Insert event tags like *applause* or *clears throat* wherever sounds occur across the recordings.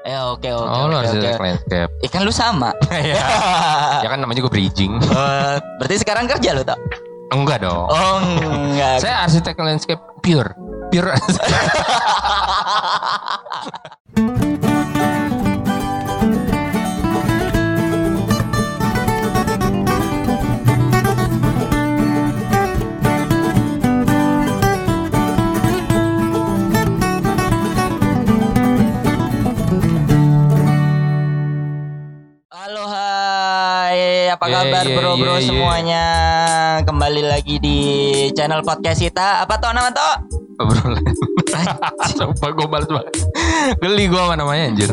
Ya oke oke. oh, lu oke. landscape. Ikan lu sama. *laughs* ya. ya kan namanya juga bridging. *laughs* Eh, berarti sekarang kerja lu tak? Enggak dong. Oh enggak. Saya arsitek landscape pure. Pure. *laughs* apa Yeah, kabar yeah, bro-bro yeah, yeah. semuanya? Kembali lagi di channel podcast kita. Apa tuh nama tuh? Obrolan. *laughs* Sumpah gue balas banget. Geli gue sama namanya anjir.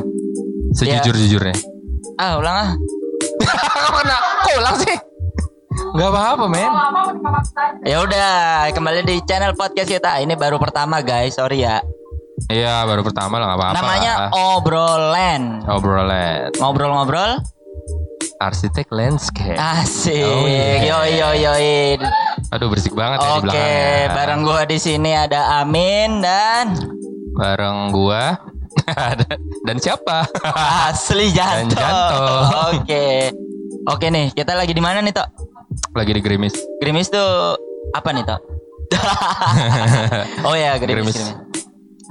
Sejujur-jujurnya. Ah ulang ah. *laughs* Mana? Kok ulang sih? Gak apa-apa men. Ya udah, kembali di channel podcast kita. Ini baru pertama guys, sorry ya. Iya baru pertama lah gak apa-apa. Namanya obrolan. Obrolan. Ngobrol-ngobrol. Arsitek landscape. Asik. Oh, iya. Yo yo yo. Aduh berisik banget ya di Oke, belakangnya. bareng gua di sini ada Amin dan Bareng gua. Ada- *laughs* Dan siapa? Asli Janto. Dan Janto. Oke. Oke nih, kita lagi di mana nih, Tok? Lagi di gerimis. Gerimis tuh apa nih, Tok? *laughs* oh ya. Gerimis. Gerimis,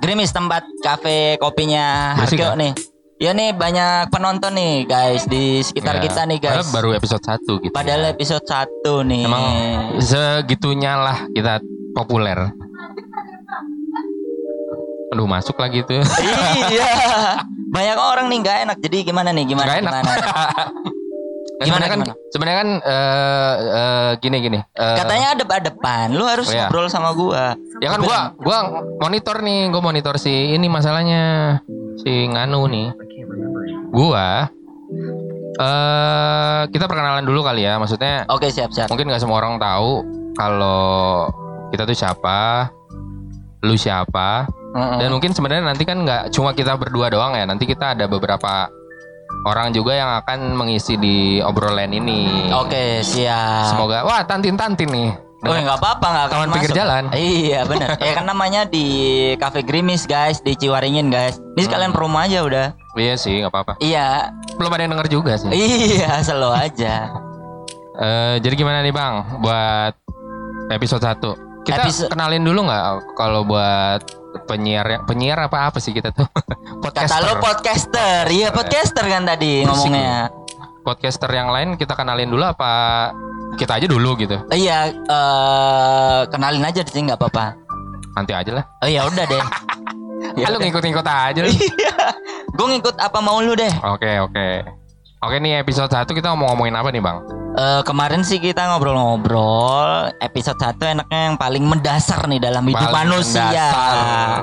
Gerimis tempat kafe kopinya Harjo nih. Ya nih banyak penonton nih guys di sekitar Ya, kita nih guys. padahal baru episode 1 gitu. Padahal episode 1 nih. Emang segitunya lah kita populer. Aduh masuk lagi tuh. iya. Banyak orang nih nggak enak. Jadi gimana nih? Gimana? Gak enak. Gimana? *laughs* Nah, Gimana, sebenarnya kan, sebenarnya kan eh, eh, gini gini. eh, Katanya ada depan. Lu harus Oh, iya. ngobrol sama gua. ya kan gua gua monitor nih, gua monitor si ini masalahnya si Nganu nih. Gua eh kita perkenalan dulu kali ya, maksudnya Oke, siap-siap. mungkin nggak semua orang tahu kalau kita tuh siapa, lu siapa, Mm-mm. dan mungkin sebenarnya nanti kan nggak cuma kita berdua doang ya, nanti kita ada beberapa orang juga yang akan mengisi di obrolan ini. Oke, siap. Semoga wah tantin-tantin nih. Oh, nggak apa-apa nggak akan masuk. jalan. Iya, benar. ya kan namanya di Cafe Grimis, guys, di Ciwaringin, guys. Ini sekalian Hmm. promo aja udah. Iya sih, nggak apa-apa. Iya. Belum ada yang denger juga sih. Iya, selo aja. Eh, jadi gimana nih bang, buat episode 1 Kita Episode- kenalin dulu nggak kalau buat penyiar penyiar apa apa sih kita tuh? *laughs* Kata Podcaster. lo podcaster. Iya, podcaster kan tadi Pusing ngomongnya. Podcaster yang lain kita kenalin dulu apa kita aja dulu gitu? Iya, eh kenalin aja sih nggak apa-apa. Nanti aja lah. Oh ya udah deh. *laughs* Ya, lu ngikut-ngikut aja lu. Iya. Gue ngikut apa mau lu deh. Oke oke. Oke nih episode 1 kita mau ngomongin apa nih bang? Eh, kemarin sih kita ngobrol-ngobrol episode 1 enaknya yang paling mendasar nih dalam hidup Paling manusia. mendasar.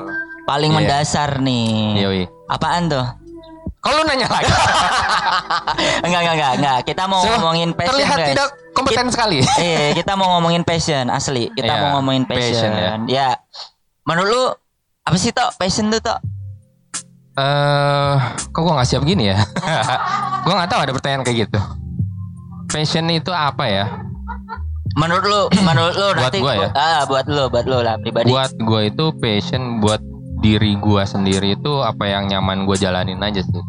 Paling Iya. mendasar nih. Yoi. Apaan tuh? Kalau nanya lagi, *laughs* enggak enggak enggak enggak. Kita mau So, ngomongin passion terlihat guys. tidak kompeten sekali. Eh, *laughs* kita mau ngomongin passion asli. Kita Iya, mau ngomongin passion. passion, ya. ya. Menurut lu apa sih tok passion tuh tok? Eh, kok gua nggak siap gini ya? *laughs* gua nggak tahu ada pertanyaan kayak gitu. Passion itu apa ya? Menurut lu, menurut lu Buat nanti gua ya? ah buat lu, buat lu lah pribadi. Buat gua itu passion buat diri gua sendiri itu apa yang nyaman gua jalanin aja sih.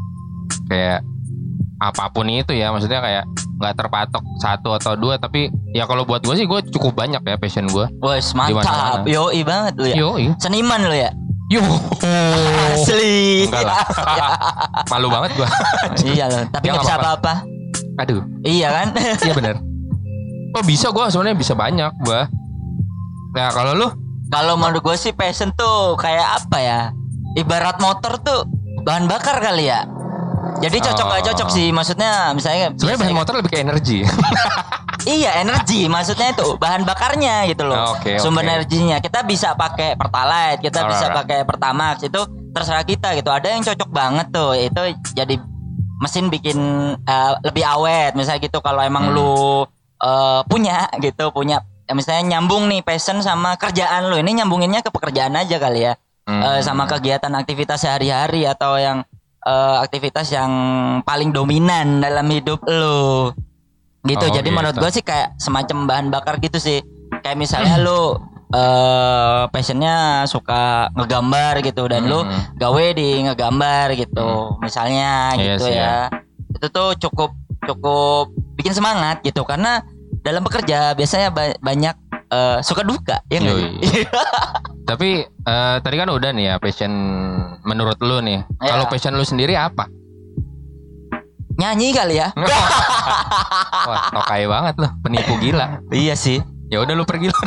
Kayak apa pun itu ya, maksudnya kayak nggak terpatok satu atau dua, tapi ya kalau buat gua sih gua cukup banyak ya passion gua. Wes mantap. Yoi banget lu ya. Yoi. Seniman lu ya? Yo. Asli. Enggak lah. *laughs* Malu banget gua. iya loh, tapi Ya, nggak bisa apa-apa. Aduh. Iya kan? Iya benar. Oh bisa gua sebenarnya bisa banyak gua. Nah kalau lu Kalau menurut gue sih passion tuh kayak apa ya? Ibarat motor tuh bahan bakar kali ya. Jadi cocok gak Oh. cocok sih maksudnya misalnya sebenarnya bahan motor lebih ke energi. *laughs* Iya energi maksudnya itu bahan bakarnya gitu loh. Oke, Sumber energinya kita bisa pakai pertalite, kita bisa pakai pertamax itu terserah kita gitu. Ada yang cocok banget tuh itu jadi mesin bikin eh, lebih awet misalnya gitu kalau emang Hmm. lu eh, punya gitu punya ya misalnya nyambung nih passion sama kerjaan lu ini nyambunginnya ke pekerjaan aja kali ya Hmm. Eh, sama kegiatan aktivitas sehari-hari atau yang eh, aktivitas yang paling dominan dalam hidup lu gitu Oh, jadi gitu. menurut gue sih kayak semacam bahan bakar gitu sih kayak misalnya lu eh passionnya suka ngegambar gitu dan lu Hmm. gawe di ngegambar gitu misalnya Iya gitu sih, ya itu tuh cukup cukup bikin semangat gitu karena dalam bekerja biasanya ba- banyak eh, suka duka ya nggak? Tapi eh, tadi kan udah nih ya passion menurut lu nih. Iya. Kalau passion lu sendiri apa? nyanyi kali ya Wah, tokai banget loh, penipu gila. iya sih Ya udah lu pergi lu.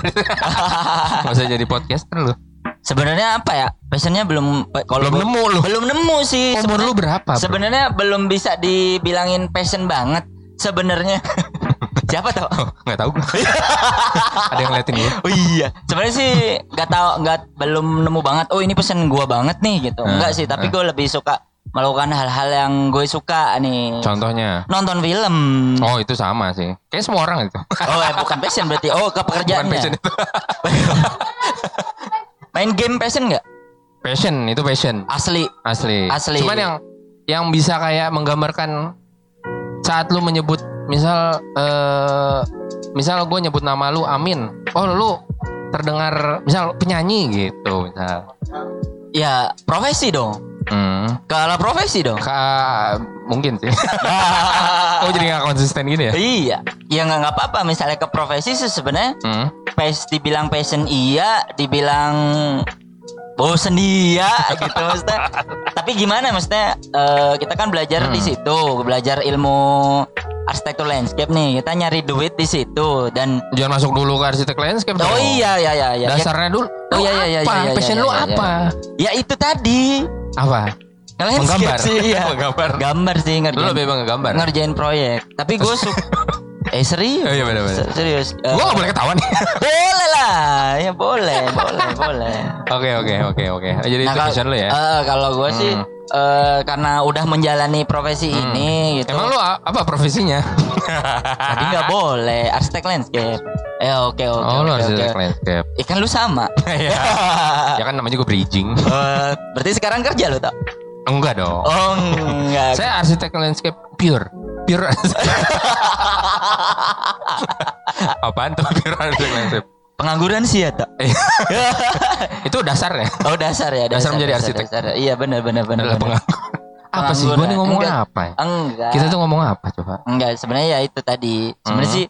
*laughs* Usah jadi podcaster lu. sebenarnya apa ya passionnya belum kalau Belum nemu lu. belum nemu sih Umur lu berapa? sebenarnya belum bisa dibilangin passion banget sebenarnya *laughs* siapa tau Oh, nggak tahu. *laughs* Ada yang ngeliatin gue. Oh iya, sebenarnya sih nggak tahu nggak belum nemu banget. Oh ini pesan gua banget nih gitu. Enggak sih, tapi hmm. gue lebih suka melakukan hal-hal yang gue suka nih. Contohnya. Nonton film. Oh Oh, itu sama sih. Kayak semua orang itu. *laughs* eh, bukan passion berarti. Oh ke Bukan pekerjaannya. passion itu. *laughs* Main game passion nggak? Passion itu passion. Asli. Asli. Asli. Cuman yang yang bisa kayak menggambarkan saat lu menyebut misal eh misal gue nyebut nama lu Amin. Oh lu terdengar misal penyanyi gitu misal. Ya profesi dong. Hmm. Kalau profesi dong. Ka, mungkin sih. *laughs* oh jadi gak konsisten gini ya? iya. Ya nggak nggak apa-apa. Misalnya ke profesi sih sebenarnya Hmm. pas dibilang passion iya, dibilang bosen iya gitu maksudnya. Tapi gimana maksudnya eh, kita kan belajar di Hmm. situ, belajar ilmu arsitektur landscape nih. Kita nyari duit di situ dan Jangan masuk dulu ke arsitek landscape Oh dong. iya ya ya ya. Dasarnya dulu. Oh Lu iya iya iya apa? iya. iya, Passion iya, lu iya, apa? Ya, ya itu tadi. Apa? Landscape Menggambar. sih iya. *laughs* Menggambar. Gambar sih Lu ngerjain. lebih emang ngegambar. Ngerjain proyek. Tapi gue suka *laughs* Eh serius? Oh iya benar-benar. Se- Serius. Eh, Gua gak boleh ketawa nih. *laughs* boleh lah. Ya boleh, boleh, boleh. Oke oke oke oke. Jadi itu kalau- passion lu ya. eh, kalau gue sih Hmm. eh, karena udah menjalani profesi Hmm. ini gitu. Emang lu apa profesinya? *laughs* Tadi nggak boleh arsitek landscape. Eh oke oke. oh lu oke, arsitek oke. landscape. Ikan lu sama. *laughs* Iya. ya kan namanya juga bridging. Eh, berarti sekarang kerja lu tak? Enggak dong. Oh enggak. Saya arsitek landscape pure. Pure *laughs* Apaan tuh arsitek landscape? Pengangguran sih ya tak? *laughs* Itu dasarnya. oh dasar ya. Dasar menjadi arsitek. dasar. Iya benar benar benar. Pengangguran. Apa sih? Pengangguran. nih ngomong Enggak. apa ya? Enggak. Kita tuh ngomong apa coba? Enggak, sebenarnya ya itu tadi. Sebenarnya Hmm. sih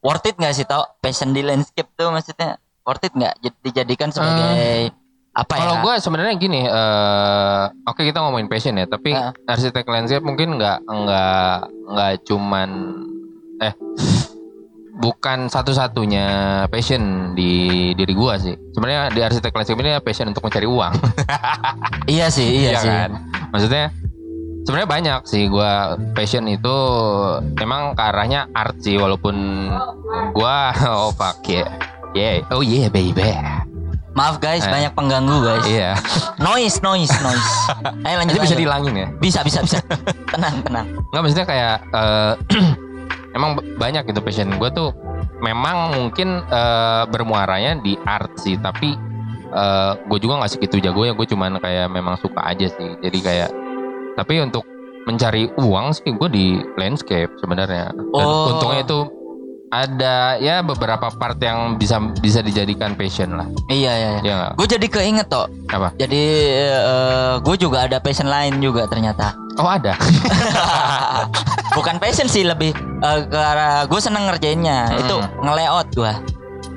worth it nggak sih tau passion di landscape tuh maksudnya worth it nggak Jad- dijadikan sebagai apa ya? Kalau gue sebenarnya gini, eh oke kita ngomongin passion ya, tapi Heeh. arsitek landscape mungkin nggak nggak nggak cuman eh bukan satu-satunya passion di diri gua sih. Sebenarnya di arsitek landscape ini passion untuk mencari uang, *laughs* Iya sih, iya, sih. kan? Maksudnya sebenarnya banyak sih gua passion itu memang ke arahnya art sih walaupun gua *laughs* oh pakai yeah oh yeah baby Maaf guys, Eh. banyak pengganggu guys. iya Noise, noise, noise. *laughs* Ayo lanjut. itu bisa dihilangin ya Bisa, bisa, bisa. tenang, tenang. Nggak maksudnya kayak eh, *clears throat* emang banyak gitu passion gue tuh. Memang mungkin eh, bermuaranya di art sih tapi gue juga nggak segitu jago ya gue cuman kayak memang suka aja sih. Jadi kayak tapi untuk mencari uang sih gue di landscape sebenarnya. Dan Oh. untungnya itu ada ya beberapa part yang bisa bisa dijadikan passion lah Iya, iya. iya. ya? Gue jadi keinget toh. apa Jadi gue juga ada passion lain juga ternyata. oh ada *laughs* Bukan passion sih lebih eh, ke arah gue seneng ngerjainnya. Hmm. Itu ngelayout gue.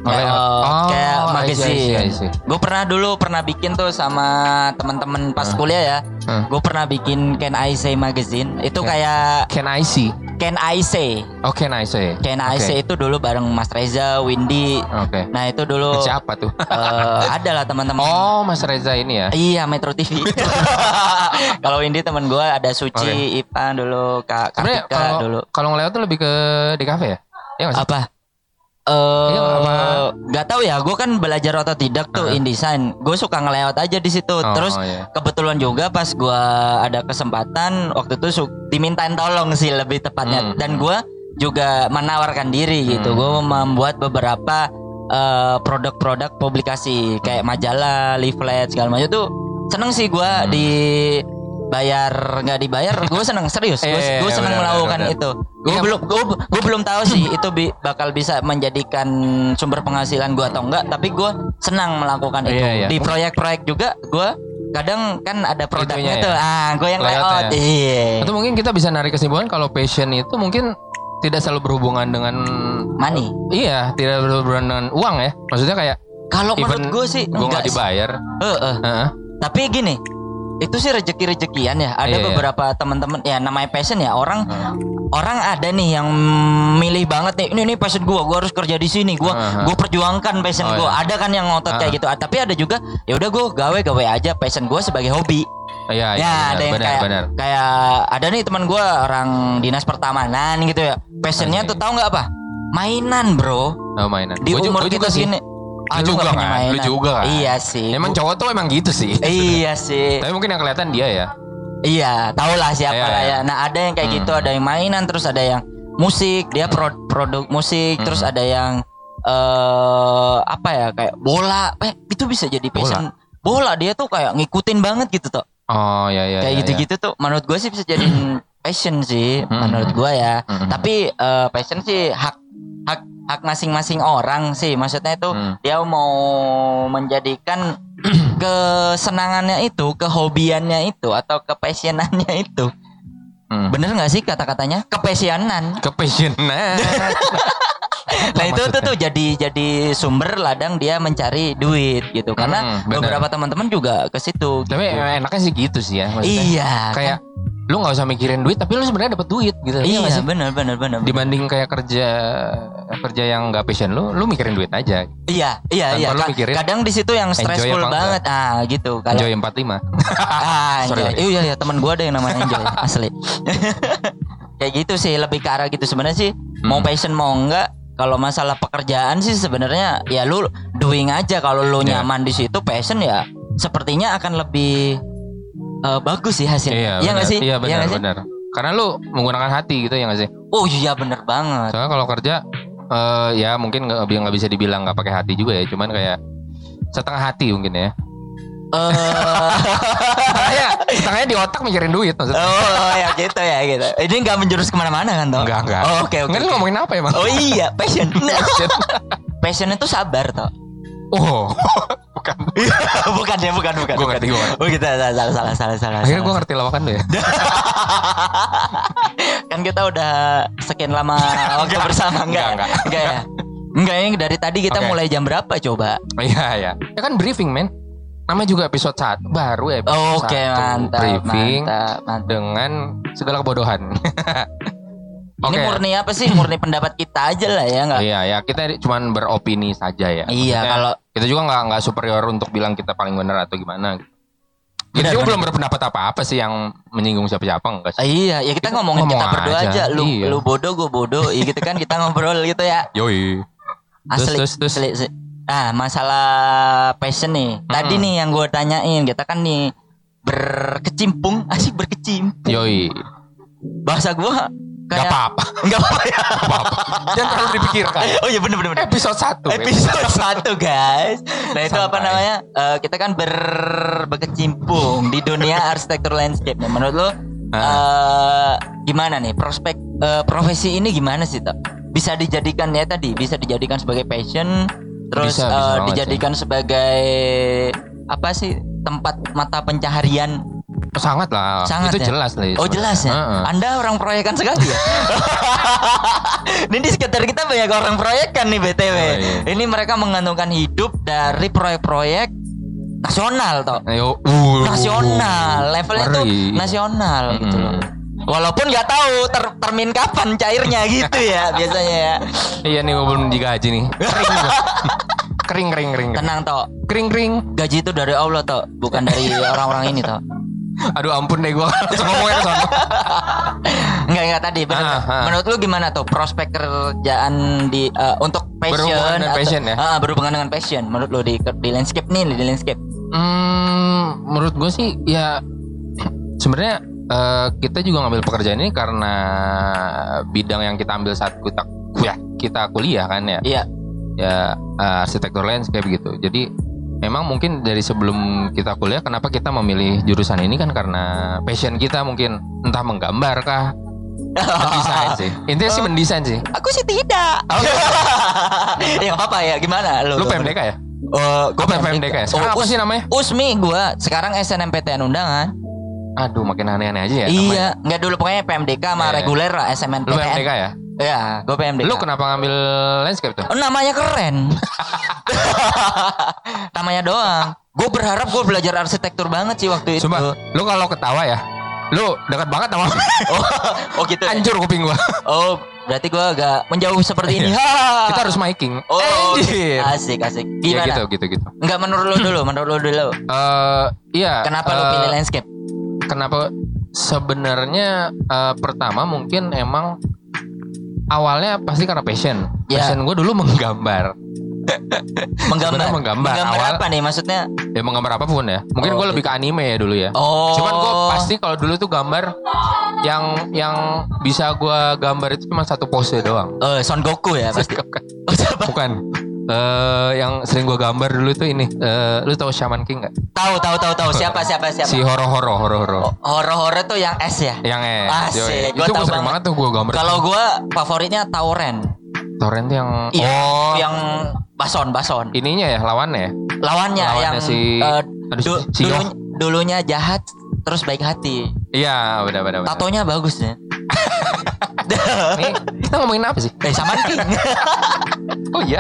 Ngelayout. Oh, kayak magazine. Gue pernah dulu pernah bikin tuh sama teman-teman pas Hmm. kuliah ya. Hmm. Gue pernah bikin Can I Say magazine. Itu Can- kayak can I see Can I Say. oh can I say Can I Oke. Say itu dulu bareng Mas Reza, Windy. oke Nah itu dulu siapa tuh eh, ada lah teman-teman. Oh, Mas Reza ini ya. Iya Metro TV. *laughs* kalau Windy teman gue ada Suci, Ipan dulu, Kak kalau dulu. kalau ngeliat tuh lebih ke di kafe ya? Iya? Apa? Eh, Iya, apa? nggak tahu ya. Gue kan belajar otodidak tuh Heeh. InDesign. Gue suka ngelayout aja di situ. Oh, Terus oh, iya. kebetulan juga pas gue ada kesempatan waktu itu dimintain tolong sih lebih tepatnya. Hmm. Dan gue juga menawarkan diri gitu. Hmm. Gue membuat beberapa eh, produk-produk publikasi kayak majalah, leaflet segala macam tuh seneng sih gue Hmm. di bayar nggak dibayar gue seneng serius gue gue iya, seneng benar, melakukan benar, itu gue Iya. belum gue gue belum tahu sih itu bi- bakal bisa menjadikan sumber penghasilan gue atau enggak tapi gue senang melakukan itu Iya, iya. di proyek-proyek juga gue kadang kan ada produknya Itunya ya. ah gue yang layout iya Atau mungkin kita bisa narik kesimpulan kalau passion itu mungkin tidak selalu berhubungan dengan money iya, tidak berhubungan dengan uang ya. Maksudnya kayak kalau menurut gue sih gue nggak sih. dibayar. Heeh. Heeh. Tapi gini, itu sih rezeki-rezekian ya. Ada Iya, iya. beberapa teman-teman ya namanya passion ya orang orang ada nih yang milih banget nih ini nih passion gua, gua harus kerja di sini, gua Aha. gua perjuangkan passion Oh, gua. iya. Ada kan yang ngotot kayak Ah. gitu. Ah, Tapi ada juga ya udah gua gawe-gawe aja passion gua sebagai hobi. Iya, iya, ya, benar, ada yang benar, kayak benar. kayak ada nih teman gua orang dinas pertamanan gitu ya. Passionnya Anjing. tuh tahu nggak apa? Mainan, Bro. Oh, mainan. Di Gua umur kita sih. segini. Lu lu juga kan? Lu juga kan? Iya sih. Emang cowok tuh emang gitu sih. Iya sih. Tapi mungkin yang kelihatan dia ya. Iya, tau lah siapa Iya, lah iya. ya. Nah ada yang kayak Hmm. gitu, ada yang mainan, terus ada yang musik, dia pro- produk musik, Hmm. terus ada yang eh apa ya kayak bola, eh itu bisa jadi passion. Bola, dia tuh kayak ngikutin banget gitu tuh. Oh, iya iya. kayak iya, gitu-gitu tuh, menurut gue sih bisa jadi *clears throat* passion sih, Hmm. menurut gue ya. Hmm. Tapi eh, passion sih hak hak hak masing-masing orang sih, maksudnya itu Hmm. dia mau menjadikan *clears throat* kesenangannya itu, kehobiannya itu atau kepassionannya itu. Hmm. Bener nggak sih kata-katanya? Kepassionan. Kepassionan. *laughs* Nah itu tuh, maksudnya? tuh jadi jadi sumber ladang dia mencari duit gitu. Karena Hmm, bener. beberapa teman-teman juga ke situ. Tapi gitu. enaknya sih gitu sih ya. Maksudnya iya. kayak lu nggak usah mikirin duit tapi lu sebenarnya dapat duit gitu. Iya nggak sih? bener bener bener. Dibanding kayak kerja kerja yang nggak passion lu, lu mikirin duit aja. Iya iya Tanpa iya. lu mikirin Kadang di situ yang stressful enggak. banget. Ah gitu. Kalau Enjoy 45. *laughs* ah, *laughs* Sorry, enjoy. sorry. Iya iya teman gua ada yang namanya enjoy *laughs* asli. Kayak gitu sih lebih ke arah gitu sebenarnya sih mau Hmm. passion mau enggak kalau masalah pekerjaan sih sebenarnya ya lu doing aja kalau lu Iya. nyaman di situ passion ya sepertinya akan lebih eh, bagus sih hasilnya. Iya, nggak benar. sih? Iya nggak benar sih? benar. Karena lu menggunakan hati gitu ya nggak sih? Oh iya bener banget. Soalnya kalau kerja eh ya mungkin nggak nggak bisa dibilang nggak pakai hati juga ya, cuman kayak setengah hati mungkin ya. Eh *laughs* Setengahnya, setengahnya di otak mikirin duit maksudnya. oh ya gitu ya gitu. Ini nggak menjurus ke mana-mana kan toh? Enggak enggak. Oh, Oke oke. Enggak lu oke. ngomongin apa emang? Oh iya passion. *laughs* passion itu sabar toh. Oh, bukan. *laughs* bukan ya bukan bukan. Gua ngerti, ngerti. Oh kita salah salah salah salah salah. Akhirnya salah. gue ngerti lawakan lu ya. *laughs* kan kita udah sekian lama waktu bersama enggak Enggak, enggak ya enggak ini dari tadi kita Oke. mulai jam berapa coba Iya ya. Ya kan briefing men. Namanya juga episode 1 baru ya. episode oke satu. mantap Briefing mantap mantap dengan segala kebodohan. *laughs* ini Oke. murni apa sih murni pendapat kita aja lah ya enggak Iya ya kita cuman beropini saja ya. Iya, Maksudnya, kalau- kita juga nggak nggak superior untuk bilang kita paling benar atau gimana. Kita juga belum berpendapat apa-apa sih yang menyinggung siapa-siapa enggak Ah, sih? iya ya kita ngomongin ngomong kita berdua aja. aja, lu Iya. lu bodoh gue bodoh ya gitu kan kita ngobrol gitu ya Yoi. asli Terus, terus, asli, asli. Nah, masalah passion nih. Tadi Mm-mm. nih yang gue tanyain, kita kan nih berkecimpung, asik berkecimpung. Yoi. Bahasa gue Gak apa-apa. Enggak apa ya. Gak apa-apa. Jangan terlalu dipikirkan. Oh iya bener bener bener. Episode 1. Episode satu guys. Nah itu apa Santai. namanya? Eh, kita kan ber berkecimpung di dunia arsitektur landscape. Nah, menurut lo eh gimana nih prospek eh, profesi ini gimana sih tak? Bisa dijadikan ya tadi bisa dijadikan sebagai passion, terus Bisa, bisa banget dijadikan sebagai apa sih tempat mata pencaharian? Sangat lah. Sangat Itu ya? jelas lah. Oh jelas ya. Heeh. Anda orang proyekan sekali ya. *laughs* Ini di sekitar kita banyak orang proyekan nih btw. Oh, iya. Ini mereka mengandungkan hidup dari proyek-proyek nasional toh. Ayo, uh, Nasional, levelnya tuh nasional gitu loh. Walaupun nggak tahu ter termin kapan cairnya gitu ya *laughs* biasanya ya. Iya nih gua belum digaji nih. *laughs* Kering kering kering kering. Tenang toh, Kering kering. gaji itu dari Allah toh, bukan dari orang-orang ini toh. *laughs* Aduh ampun deh gua *laughs* langsung ngomongnya ke sana. Enggak enggak tadi bener. Ah, ah. Menurut lu gimana tuh prospek kerjaan di eh, untuk passion Berhubungan dengan atau- passion ya? Ah, berhubungan dengan passion menurut lu di di landscape nih di landscape. Hmm, menurut gue sih ya sebenarnya eh, kita juga ngambil pekerjaan ini karena bidang yang kita ambil saat kita kuliah kita kuliah kan ya Iya. ya eh, arsitektur landscape gitu jadi memang mungkin dari sebelum kita kuliah kenapa kita memilih jurusan ini? Kan karena passion kita mungkin. Entah menggambar kah? Mendesain sih. *laughs* Intinya sih mendesain sih. Aku sih tidak. *laughs* ya nggak apa-apa ya. Gimana? Lu? lu PMDK ya? Oh, Gue PMDK ya. Sekarang Oh, apa sih namanya? Usmi gua. Sekarang SNMPTN undangan. aduh makin aneh-aneh aja ya iya, nggak dulu. Pokoknya PMDK sama Iya. reguler lah lu SNMPTN. PMDK ya Iya, gua PMDK. lu kenapa ngambil landscape tuh Oh, namanya keren. *laughs* namanya doang. Gue berharap gue belajar arsitektur banget sih waktu itu. Sumpah, lu kalau ketawa ya, lu dekat banget sama *laughs* Oh, oh gitu. ya? hancur kuping gua. *laughs* Oh, berarti gue agak menjauh seperti ini. Iya. Ha. Kita harus miking. Oh, Anjir. asik asik. Ya Gimana? gitu, gitu, gitu. Enggak menurut lu dulu, *clears throat* menurut lu dulu. Eh, iya. Kenapa lu eh, pilih landscape? Kenapa? Sebenarnya eh, pertama mungkin emang awalnya pasti karena passion. Ya. Passion gue dulu menggambar. *laughs* Menggambar. sebenarnya menggambar. Awal- apa nih maksudnya? Ya menggambar apa pun ya. Mungkin Oh, gue lebih ke anime ya dulu ya. Oh. Cuman gue pasti kalau dulu tuh gambar yang yang bisa gue gambar itu cuma satu pose doang. Oh, Son Goku ya pasti. *laughs* Bukan. Eh yang sering gue gambar dulu tuh ini. Eh lu tahu Shaman King nggak? Tahu tahu tahu tahu siapa siapa siapa. Si horo horo horo horo. Horor-horor tuh yang S ya. Yang eh. Asik, yoi. gua Itu gue sering banget. banget tuh gue gambar. Kalau gua favoritnya Tauren. torrent yang Iya, oh yang Bason Bason. ininya ya lawannya ya. Lawannya, Lawannya yang si- eh, aduh, du- si dulu- dulunya jahat terus baik hati. Iya, benar. benar. Tatonya bagus ya. *laughs* *laughs* Ini kita ngomongin apa sih? eh sama King. *laughs* Oh iya.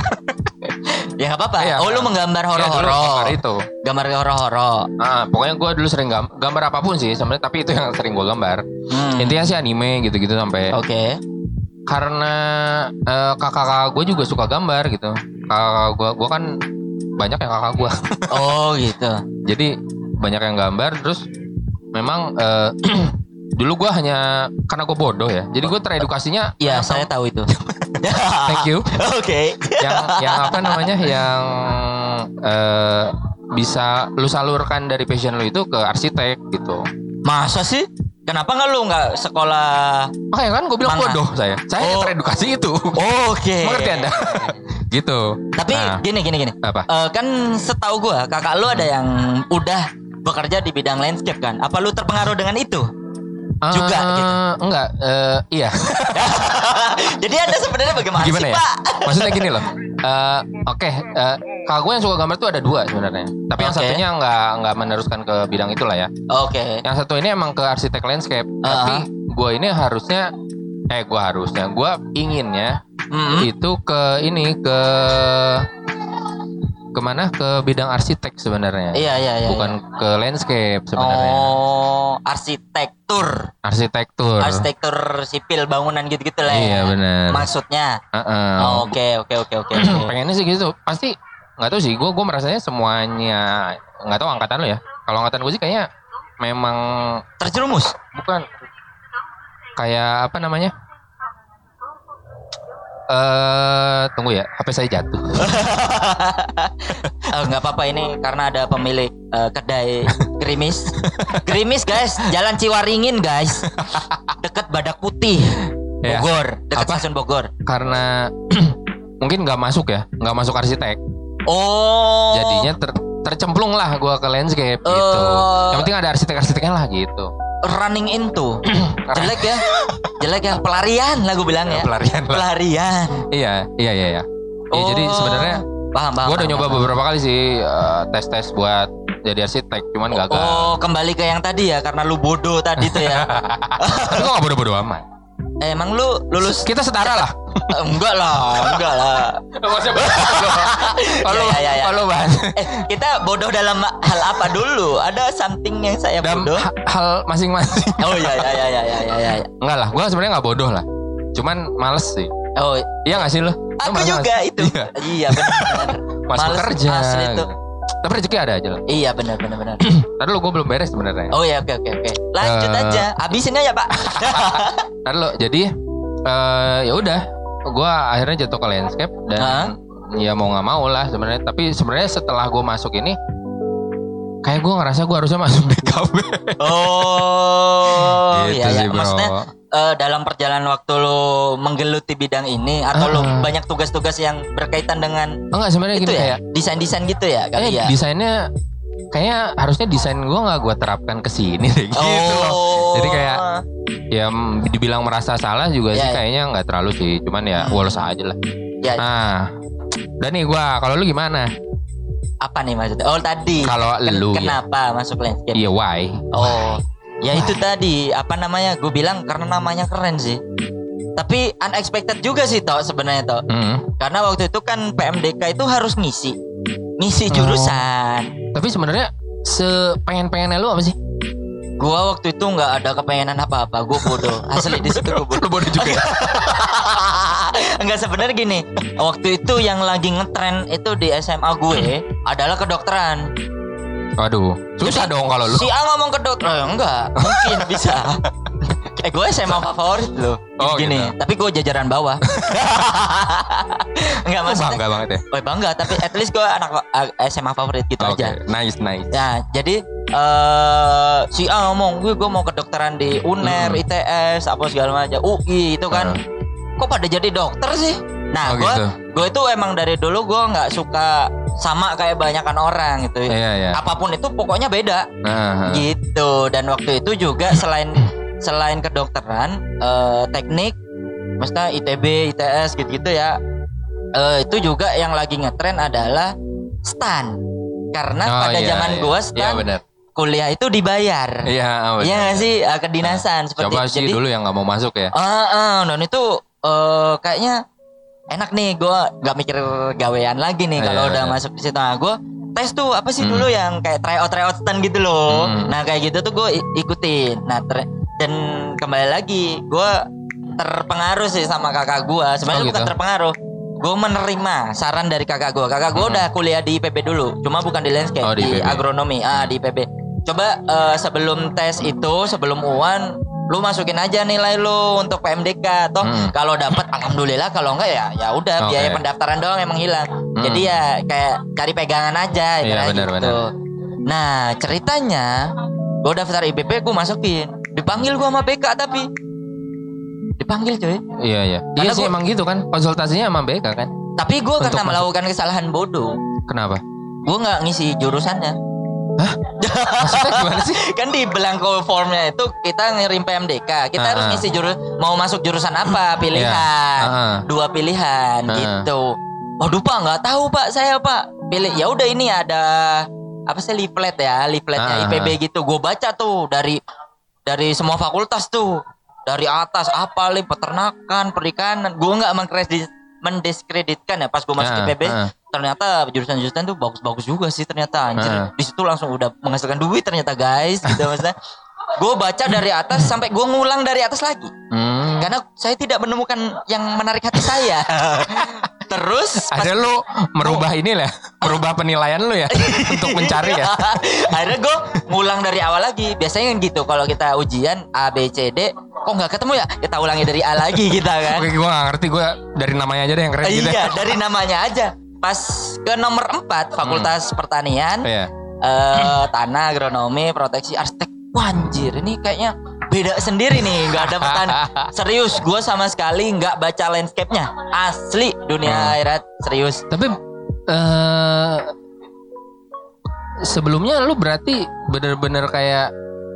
ya nggak apa-apa. Iya, oh lu kan. menggambar Iya, dulu gambar horor-horor. itu. Gambar horor-horor. Ah, pokoknya gue dulu sering gam- gambar apa pun sih sebenarnya, tapi itu yang sering gue gambar. Hmm. Intinya sih anime gitu-gitu sampai Oke. karena eh, kakak-kakak gue juga suka gambar gitu. Kakak gue, gue kan banyak yang kakak gue. Oh gitu. *laughs* Jadi banyak yang gambar terus memang eh, *clears throat* dulu gue hanya karena gue bodoh ya. Jadi gue teredukasinya Iya, saya tahu itu. *laughs* Thank you. Oke. yang yang apa namanya yang eh, bisa lu salurkan dari passion lu itu ke arsitek gitu. Masa sih? Kenapa nggak lu nggak sekolah? Makanya kan gue bilang bodoh saya. Saya Oh. teredukasi itu. Oke. Mengerti anda? *laughs* gitu. Tapi Nah. gini gini gini. Apa? Eh, kan setahu gua kakak lu ada yang udah bekerja di bidang landscape kan? Apa lu terpengaruh dengan itu? Juga, Eh, gitu. Enggak. eh, iya. *laughs* Jadi anda sebenarnya bagaimana Gimana sih ya? pak? Maksudnya gini loh. Eh, Oke. eh, kakak gue yang suka gambar tuh ada dua sebenarnya. Tapi yang Oke. satunya nggak nggak meneruskan ke bidang itulah ya. Oke. Yang satu ini emang ke arsitek landscape. Ah. Tapi gue ini harusnya eh gue harusnya gue inginnya Mm-mm. itu ke ini ke ke mana ke bidang arsitek sebenarnya Iya iya iya. bukan iya. ke landscape sebenarnya Oh, arsitektur. arsitektur Arsitektur sipil bangunan gitu-gitu lah. ya. iya benar Maksudnya. Heeh. Oh, Oke oke oke oke. oke. *clears throat* pengennya sih gitu pasti nggak tahu sih gue gue merasanya semuanya nggak tahu angkatan lo ya kalau angkatan gue sih kayaknya memang Terjerumus. bukan kayak apa namanya eh tunggu ya HP saya jatuh *laughs* Eh, nggak apa-apa ini karena ada pemilik eh, kedai gerimis. gerimis guys, Jalan Ciwaringin guys. Deket Badak Putih. Ya. Bogor, dekat Apa? stasiun Bogor. karena *clears throat* mungkin nggak masuk ya nggak masuk arsitek Oh. jadinya ter- tercemplung lah gua ke landscape gitu Oh. yang penting ada arsitek-arsiteknya lah gitu running into. *clears throat* Jelek ya. Jelek ya pelarian lah gue bilang ya. *laughs* pelarian lah Pelarian. iya iya iya iya Ya, jadi Oh. sebenarnya paham paham. gua udah nyoba paham. beberapa kali sih tes tes buat jadi arsitek cuman gagal Oh, kembali ke yang tadi ya karena lu bodoh tadi tuh ya. *laughs* gua gak bodoh-bodoh amat Eh, emang lu lulus kita setara lah Eh, enggak lah, enggak lah. kalau *laughs* Ya, ya, ya, ya. kalau bahas Eh, kita bodoh dalam hal apa dulu? Ada something yang saya dalam bodoh? ha- hal masing-masing *laughs* Oh iya iya iya iya iya iya. iya. enggak lah gua sebenarnya nggak bodoh lah cuman males sih Oh, iya gak sih lo aku juga itu. iya. Iya benar. *laughs* masuk Males kerja asli tuh. Tapi rezeki ada aja lah Iya benar benar benar. Tadi lu gue belum beres sebenarnya. Oh ya oke oke oke. Lanjut Eh. aja. Habisin aja, Pak. *laughs* Tadi lo jadi eh ya udah, gue akhirnya jatuh ke landscape dan ya mau nggak mau lah sebenarnya. Tapi sebenarnya setelah gue masuk ini, kayak gue ngerasa gue harusnya masuk DKB. Oh, Gitu iya ya. sih, bro. Maksudnya eh, dalam perjalanan waktu lo menggeluti bidang ini atau lo Ah. banyak tugas-tugas yang berkaitan dengan enggak sebenarnya itu gini ya, kayak desain-desain gitu ya eh, kali ya. desainnya kayaknya harusnya desain gue nggak gue terapkan ke sini deh gitu loh. Jadi kayak ya dibilang merasa salah juga Ya, sih ya. kayaknya nggak terlalu sih, cuman ya Hmm. woles aja lah. ya Nah, dan nih gue kalau lu gimana? Apa nih maksudnya? Oh tadi. Kalau Ken- lu ya, kenapa masuk landscape? iya why? Oh, ya itu tadi apa namanya? Gue bilang karena namanya keren sih. Tapi unexpected juga sih toh sebenarnya toh. Hmm. Karena waktu itu kan PMDK itu harus ngisi, ngisi Oh. jurusan. Tapi sebenarnya sepengen-pengennya lu apa sih? Gua waktu itu nggak ada kepengenan apa-apa. Gue bodoh. Asli di situ gue bodoh. *laughs* Bodoh juga. *laughs* Enggak sebenarnya gini. Waktu itu yang lagi ngetren itu di SMA gue adalah kedokteran. Waduh, susah dong kalau lu. Si A ngomong kedokteran, eh, enggak, mungkin bisa. *laughs* Kayak gue SMA favorit loh. Oh, gini, gitu. tapi gue jajaran bawah. *laughs* enggak maksudnya. bangga banget ya. Oh, bangga, tapi at least gue anak uh, SMA favorit gitu Oke, aja. nice nice. Ya, jadi eh si A ngomong, gue gue mau kedokteran di UNER, Hmm. ITS, apa segala macam, UI itu kan. Kok pada jadi dokter sih? Nah, Oh, gue gitu. gue itu emang dari dulu gue nggak suka sama kayak banyakan orang gitu. Iya iya. Apa pun itu pokoknya beda Nah, gitu. Dan waktu itu juga selain selain kedokteran, eh, teknik, maksudnya ITB, ITS gitu-gitu ya. eh, itu juga yang lagi ngetren adalah stan. Karena Oh, pada iya, zaman iya. gua Iya stan benar. kuliah itu dibayar. Iya, oh, Iya sih Eh, kedinasan seperti Coba itu. sih dulu yang nggak mau masuk ya. Ah, ah, dan itu eh, kayaknya enak nih gue nggak mikir gawean lagi nih Iya, kalau udah iya. masuk di situ. Nah, gue tes tuh apa sih Hmm. dulu yang kayak tryout tryout stand gitu loh. Hmm. Nah kayak gitu tuh gue ikutin. Nah ter- dan kembali lagi gue terpengaruh sih sama kakak gue. Sebenarnya Oh, bukan gitu. terpengaruh. Gue menerima saran dari kakak gue. Kakak gue Hmm. udah kuliah di IPB dulu, cuma bukan di landscape, Oh, di di, agronomi. Ah di IPB. Coba eh, sebelum tes itu, sebelum UAN, lu masukin aja nilai lu untuk PMDK. Toh Hmm. kalau dapat alhamdulillah, kalau enggak ya ya udah Oke. biaya pendaftaran doang emang hilang. Jadi ya kayak cari pegangan aja Iya, ibaratnya benar, gitu. benar. Nah, ceritanya gue daftar IPB gue masukin. Dipanggil gue sama BK tapi dipanggil cuy. Iya iya. Karena Iya sih gua- emang gitu kan. Konsultasinya sama BK kan. Tapi gue karena melakukan kesalahan bodoh, Kenapa? gue nggak ngisi jurusannya. Maksudnya gimana sih? *laughs* kan di belangko formnya itu kita ngirim PMDK kita Ah, harus ah. ngisi jurus mau masuk jurusan apa pilihan. Ah, ah. dua pilihan Ah. gitu. Waduh pak nggak tahu pak saya pak. Pilih ya udah ini ada apa sih leaflet ya leafletnya Ah, IPB gitu. Gue baca tuh dari dari semua fakultas tuh. Dari atas apa li peternakan perikanan. Gue nggak mengkredit mendiskreditkan ya pas gue masuk Ah, IPB ah. Ternyata jurusan-jurusan tuh bagus-bagus juga sih ternyata anjir Ah. di situ langsung udah menghasilkan duit ternyata guys gitu maksudnya *laughs* gue baca dari atas sampai gue ngulang dari atas lagi Hmm. karena saya tidak menemukan yang menarik hati saya *laughs* terus Ada lu merubah ini lah, merubah penilaian lu ya *laughs* untuk mencari ya. akhirnya gue ngulang dari awal lagi biasanya kan gitu kalau kita ujian A B C D kok nggak ketemu ya kita ulangi dari A lagi kita kan Oke, gua gak ngerti gua dari namanya aja deh yang keren gitu. iya dari namanya aja pas ke nomor 4 Fakultas Pertanian Iya. eh tanah agronomi proteksi arsitek Wah, anjir ini kayaknya beda sendiri nih nggak ada petani *laughs* serius gue sama sekali nggak baca landscape-nya asli dunia Hmm. akhirat serius Tapi eh sebelumnya lu berarti bener-bener kayak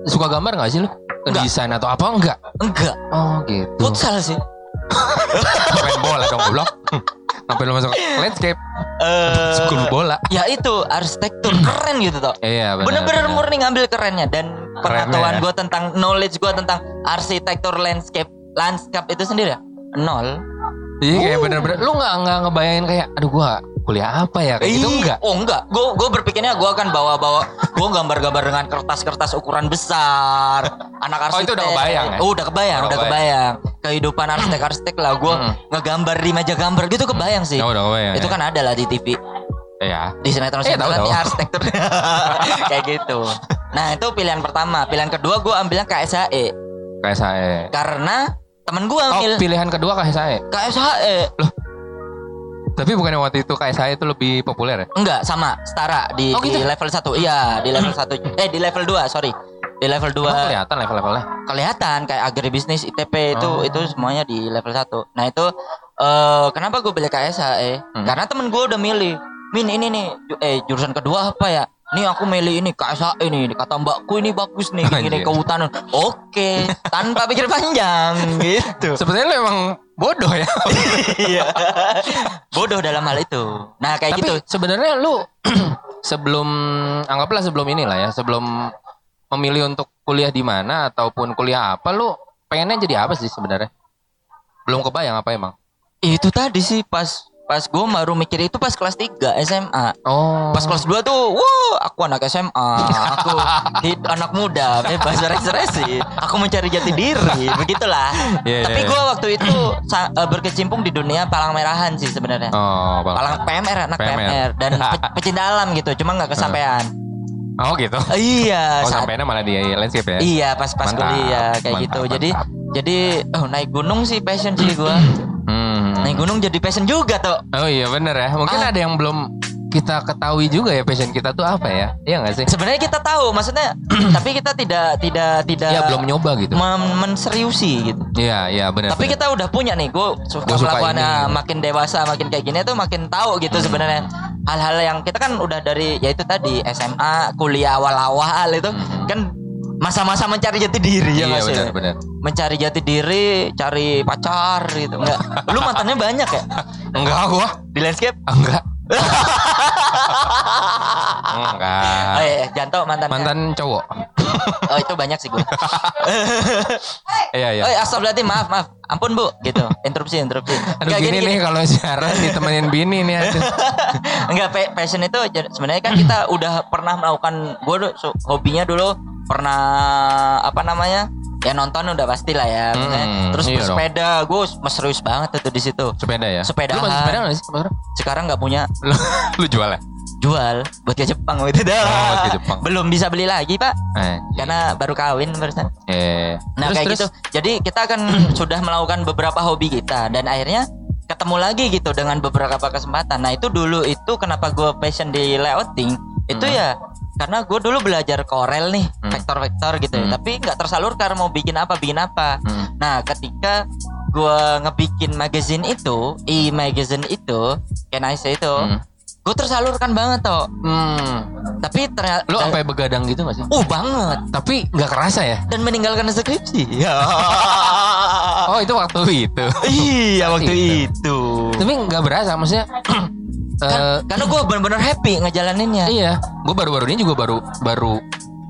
suka gambar gak sih lu? Enggak. Desain atau apa enggak? enggak Oh gitu. futsal sih *laughs* Main bola dong goblok. *laughs* Sampai lu masuk? Landscape, eh school bola. ya itu arsitektur. Keren gitu toh. Iya bener-bener murni ngambil kerennya. Dan pengetahuan ya. gue tentang knowledge gue tentang arsitektur landscape landscape itu sendiri ya? Nol. Iya kayak bener-bener lu nggak nggak ngebayangin kayak aduh gua kuliah apa ya kayak gitu enggak? Oh enggak. Gue gue berpikirnya gue akan bawa-bawa gue gambar-gambar dengan kertas-kertas ukuran besar. Anak Oh, arsitek. itu udah kebayang ya? Oh, udah kebayang, Udah udah kebayang. Kehidupan arsitek-arsitek lah gue Hmm. ngegambar di meja gambar gitu kebayang sih. Ya udah kebayang. itu ya. kan ada lah di TV Iya. di sinetron Eh, sinetron ya arsitektur *laughs* kayak gitu. Nah itu pilihan pertama. Pilihan kedua gue ambilnya KSHE saya. karena temen gue Oh ambil pilihan kedua saya. KSHE. Loh. Tapi bukannya waktu itu kayak saya itu lebih populer ya? Enggak, sama, setara di, Oh, gitu? di level 1. Iya, di level 1. Eh, di level 2, sorry. Di level 2 Emang kelihatan level-levelnya. kelihatan kayak agribisnis ITP itu Oh. itu semuanya di level 1. Nah, itu eh kenapa gue pilih KSH eh? Hmm. Karena temen gue udah milih. Min ini nih eh jurusan kedua apa ya? Nih aku milih ini KSH ini kata mbakku ini bagus nih gini Anjir. kehutanan. Oke, tanpa pikir panjang *laughs* gitu. Sebenarnya lu emang bodoh ya. Iya. Bodoh dalam hal itu. Nah, kayak Tapi gitu. sebenarnya lu *clears throat* sebelum anggaplah sebelum inilah ya, sebelum memilih untuk kuliah di mana ataupun kuliah apa, lu pengennya jadi apa sih sebenarnya? Belum kebayang apa emang? Itu tadi sih pas pas gue baru mikir itu pas kelas 3 SMA. Oh. Pas kelas 2 tuh, wow, aku anak SMA, aku *laughs* hid- anak muda, bebas berekspresi, aku mencari jati diri, begitulah. Iya, Tapi iya, gue waktu itu eh, berkecimpung di dunia palang merahan sih sebenarnya. Oh, Bang. Palang PMR, anak PMR. PMR, dan *laughs* pe- pecinta alam gitu, cuma nggak kesampaian. Oh gitu. Iya, Oh, sampainya malah di landscape ya? iya pas pas Mantap, kuliah kayak mantap, gitu. Jadi mantap. jadi oh, naik gunung sih passion sih gue. *clears throat* Hmm. naik gunung jadi passion juga tuh. Oh iya bener ya. Mungkin Ah. ada yang belum kita ketahui juga ya passion kita tuh apa ya? Iya gak sih? Sebenarnya kita tahu, maksudnya, *clears throat* tapi kita tidak tidak tidak Ya belum nyoba gitu. menseriusi gitu. Iya iya bener. Tapi bener. kita udah punya nih, gue suka, Gua suka. Hmm. makin dewasa, makin kayak gini tuh makin tahu gitu sebenarnya hal-hal yang kita kan udah dari ya itu tadi SMA, kuliah awal-awal itu kan masa-masa mencari jati diri ya. Iya mas ya? bener bener. Mencari jati diri, cari pacar gitu. Enggak. Lu mantannya banyak ya Enggak gua. di landscape? Enggak. *laughs* Enggak. Oh iya, Janto mantannya. Mantan cowok. *laughs* Oh itu banyak sih gue. *laughs* Iya iya. Oh, astagfirullahaladzim, maaf, maaf. Ampun, Bu, gitu. Interupsi, interupsi. Aduh Enggak, gini, nih kalau siaran ditemenin bini nih. Enggak, *laughs* pa- passion itu sebenarnya kan kita udah pernah melakukan gue hobinya dulu pernah apa namanya? Ya nonton udah pasti lah ya. Hmm, Terus iya bersepeda, gue serius banget tuh di situ. Sepeda ya? Sepedaan. Lu masih sepeda gak sih? Sekarang nggak punya Lu, lu jual ya? Jual buat ke Jepang gitu dah. Oh, buat ke Jepang. Belum bisa beli lagi, Pak. Eh, Karena baru kawin barusan. eh. Nah Terus, kayak terus? gitu. Jadi kita kan *clears throat* sudah melakukan beberapa hobi kita dan akhirnya ketemu lagi gitu dengan beberapa kesempatan. Nah itu dulu itu kenapa gue passion di layouting itu Hmm. ya karena gue dulu belajar Corel nih Hmm. vektor-vektor gitu ya. Hmm. Tapi nggak tersalurkan mau bikin apa bikin apa. Hmm. Nah ketika gue ngebikin magazine itu, e magazine itu, can I say itu, Hmm. Gue tersalurkan banget tuh. Hmm. Tapi ternyata, Lu sampai begadang gitu gak sih? uh banget Tapi nggak kerasa ya? dan meninggalkan skripsi. *laughs* Ya. *laughs* Oh itu waktu itu. Iya waktu Itu. itu. Tapi nggak berasa maksudnya. *clears throat* eh, Kan- karena gue bener-bener happy ngejalaninnya. iya, gue baru-baru ini juga baru baru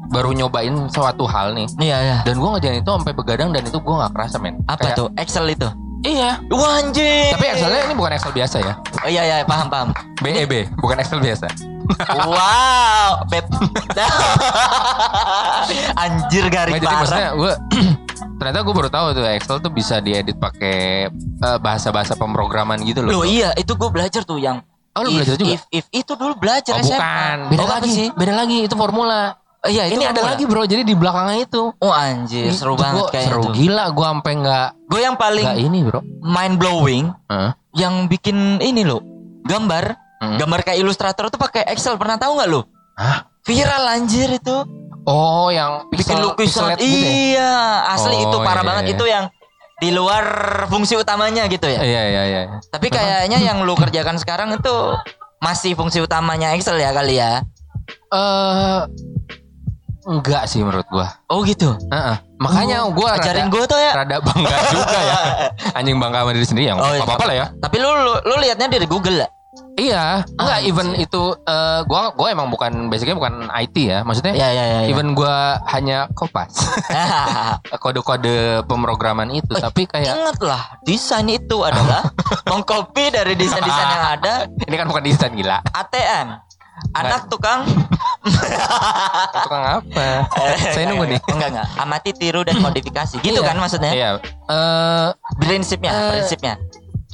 baru nyobain suatu hal nih. Iya iya. Dan gue ngejalanin itu sampai begadang dan itu gue nggak kerasa men. Apa Kayak- tuh? Excel itu. Iya. Wah anjing. Tapi Excelnya ini bukan Excel biasa ya. Oh iya iya paham paham. BEB bukan Excel biasa. wow, beb. *laughs* Anjir garis Nggak, jadi maksudnya gue *clears throat* ternyata gue baru tahu tuh Excel tuh bisa diedit pakai eh, bahasa-bahasa pemrograman gitu loh. Loh iya, itu gue belajar tuh yang Oh, lu if, belajar juga? If, if itu dulu belajar Oh SMA. bukan, beda Oh, lagi, sih. beda lagi itu formula. Oh, iya, itu Ini ada lagi bro, jadi di belakangnya itu. Oh anjir, seru Itu banget gua- kayaknya Seru tuh. gila, gue sampai nggak Gue yang paling nggak ini bro. mind blowing Heeh. yang bikin ini loh, gambar, Hmm. gambar kayak ilustrator tuh pakai Excel. Pernah tahu nggak lo? Hah? Viral anjir itu. Oh yang bikin pixel, lukisan pixelate gitu ya? iya asli Oh, itu parah iya, banget iya. itu yang di luar fungsi utamanya gitu ya Iya iya iya. tapi kayaknya yang lu kerjakan sekarang itu masih fungsi utamanya Excel ya kali ya Eh enggak sih menurut gua. oh gitu Heeh. Makanya gua ajarin rada, gue tuh ya rada bangga *laughs* juga ya. Anjing bangga sama diri sendiri ya. Oh, iya. Apa-apa lah ya. tapi lu lu, lu liatnya dari Google lah Iya, enggak Anjir. even itu eh gua gua emang bukan basicnya bukan IT ya. Maksudnya ya ya ya, ya. even gua hanya kopas *laughs* kode-kode pemrograman itu, tapi kayak ingatlah desain itu adalah *laughs* mengcopy dari desain-desain yang ada ini kan bukan desain gila. ATM anak tukang *laughs* Tukang apa? Saya nunggu nih. enggak enggak amati tiru dan modifikasi gitu Iya. kan maksudnya Iya. Eh prinsipnya Eh, prinsipnya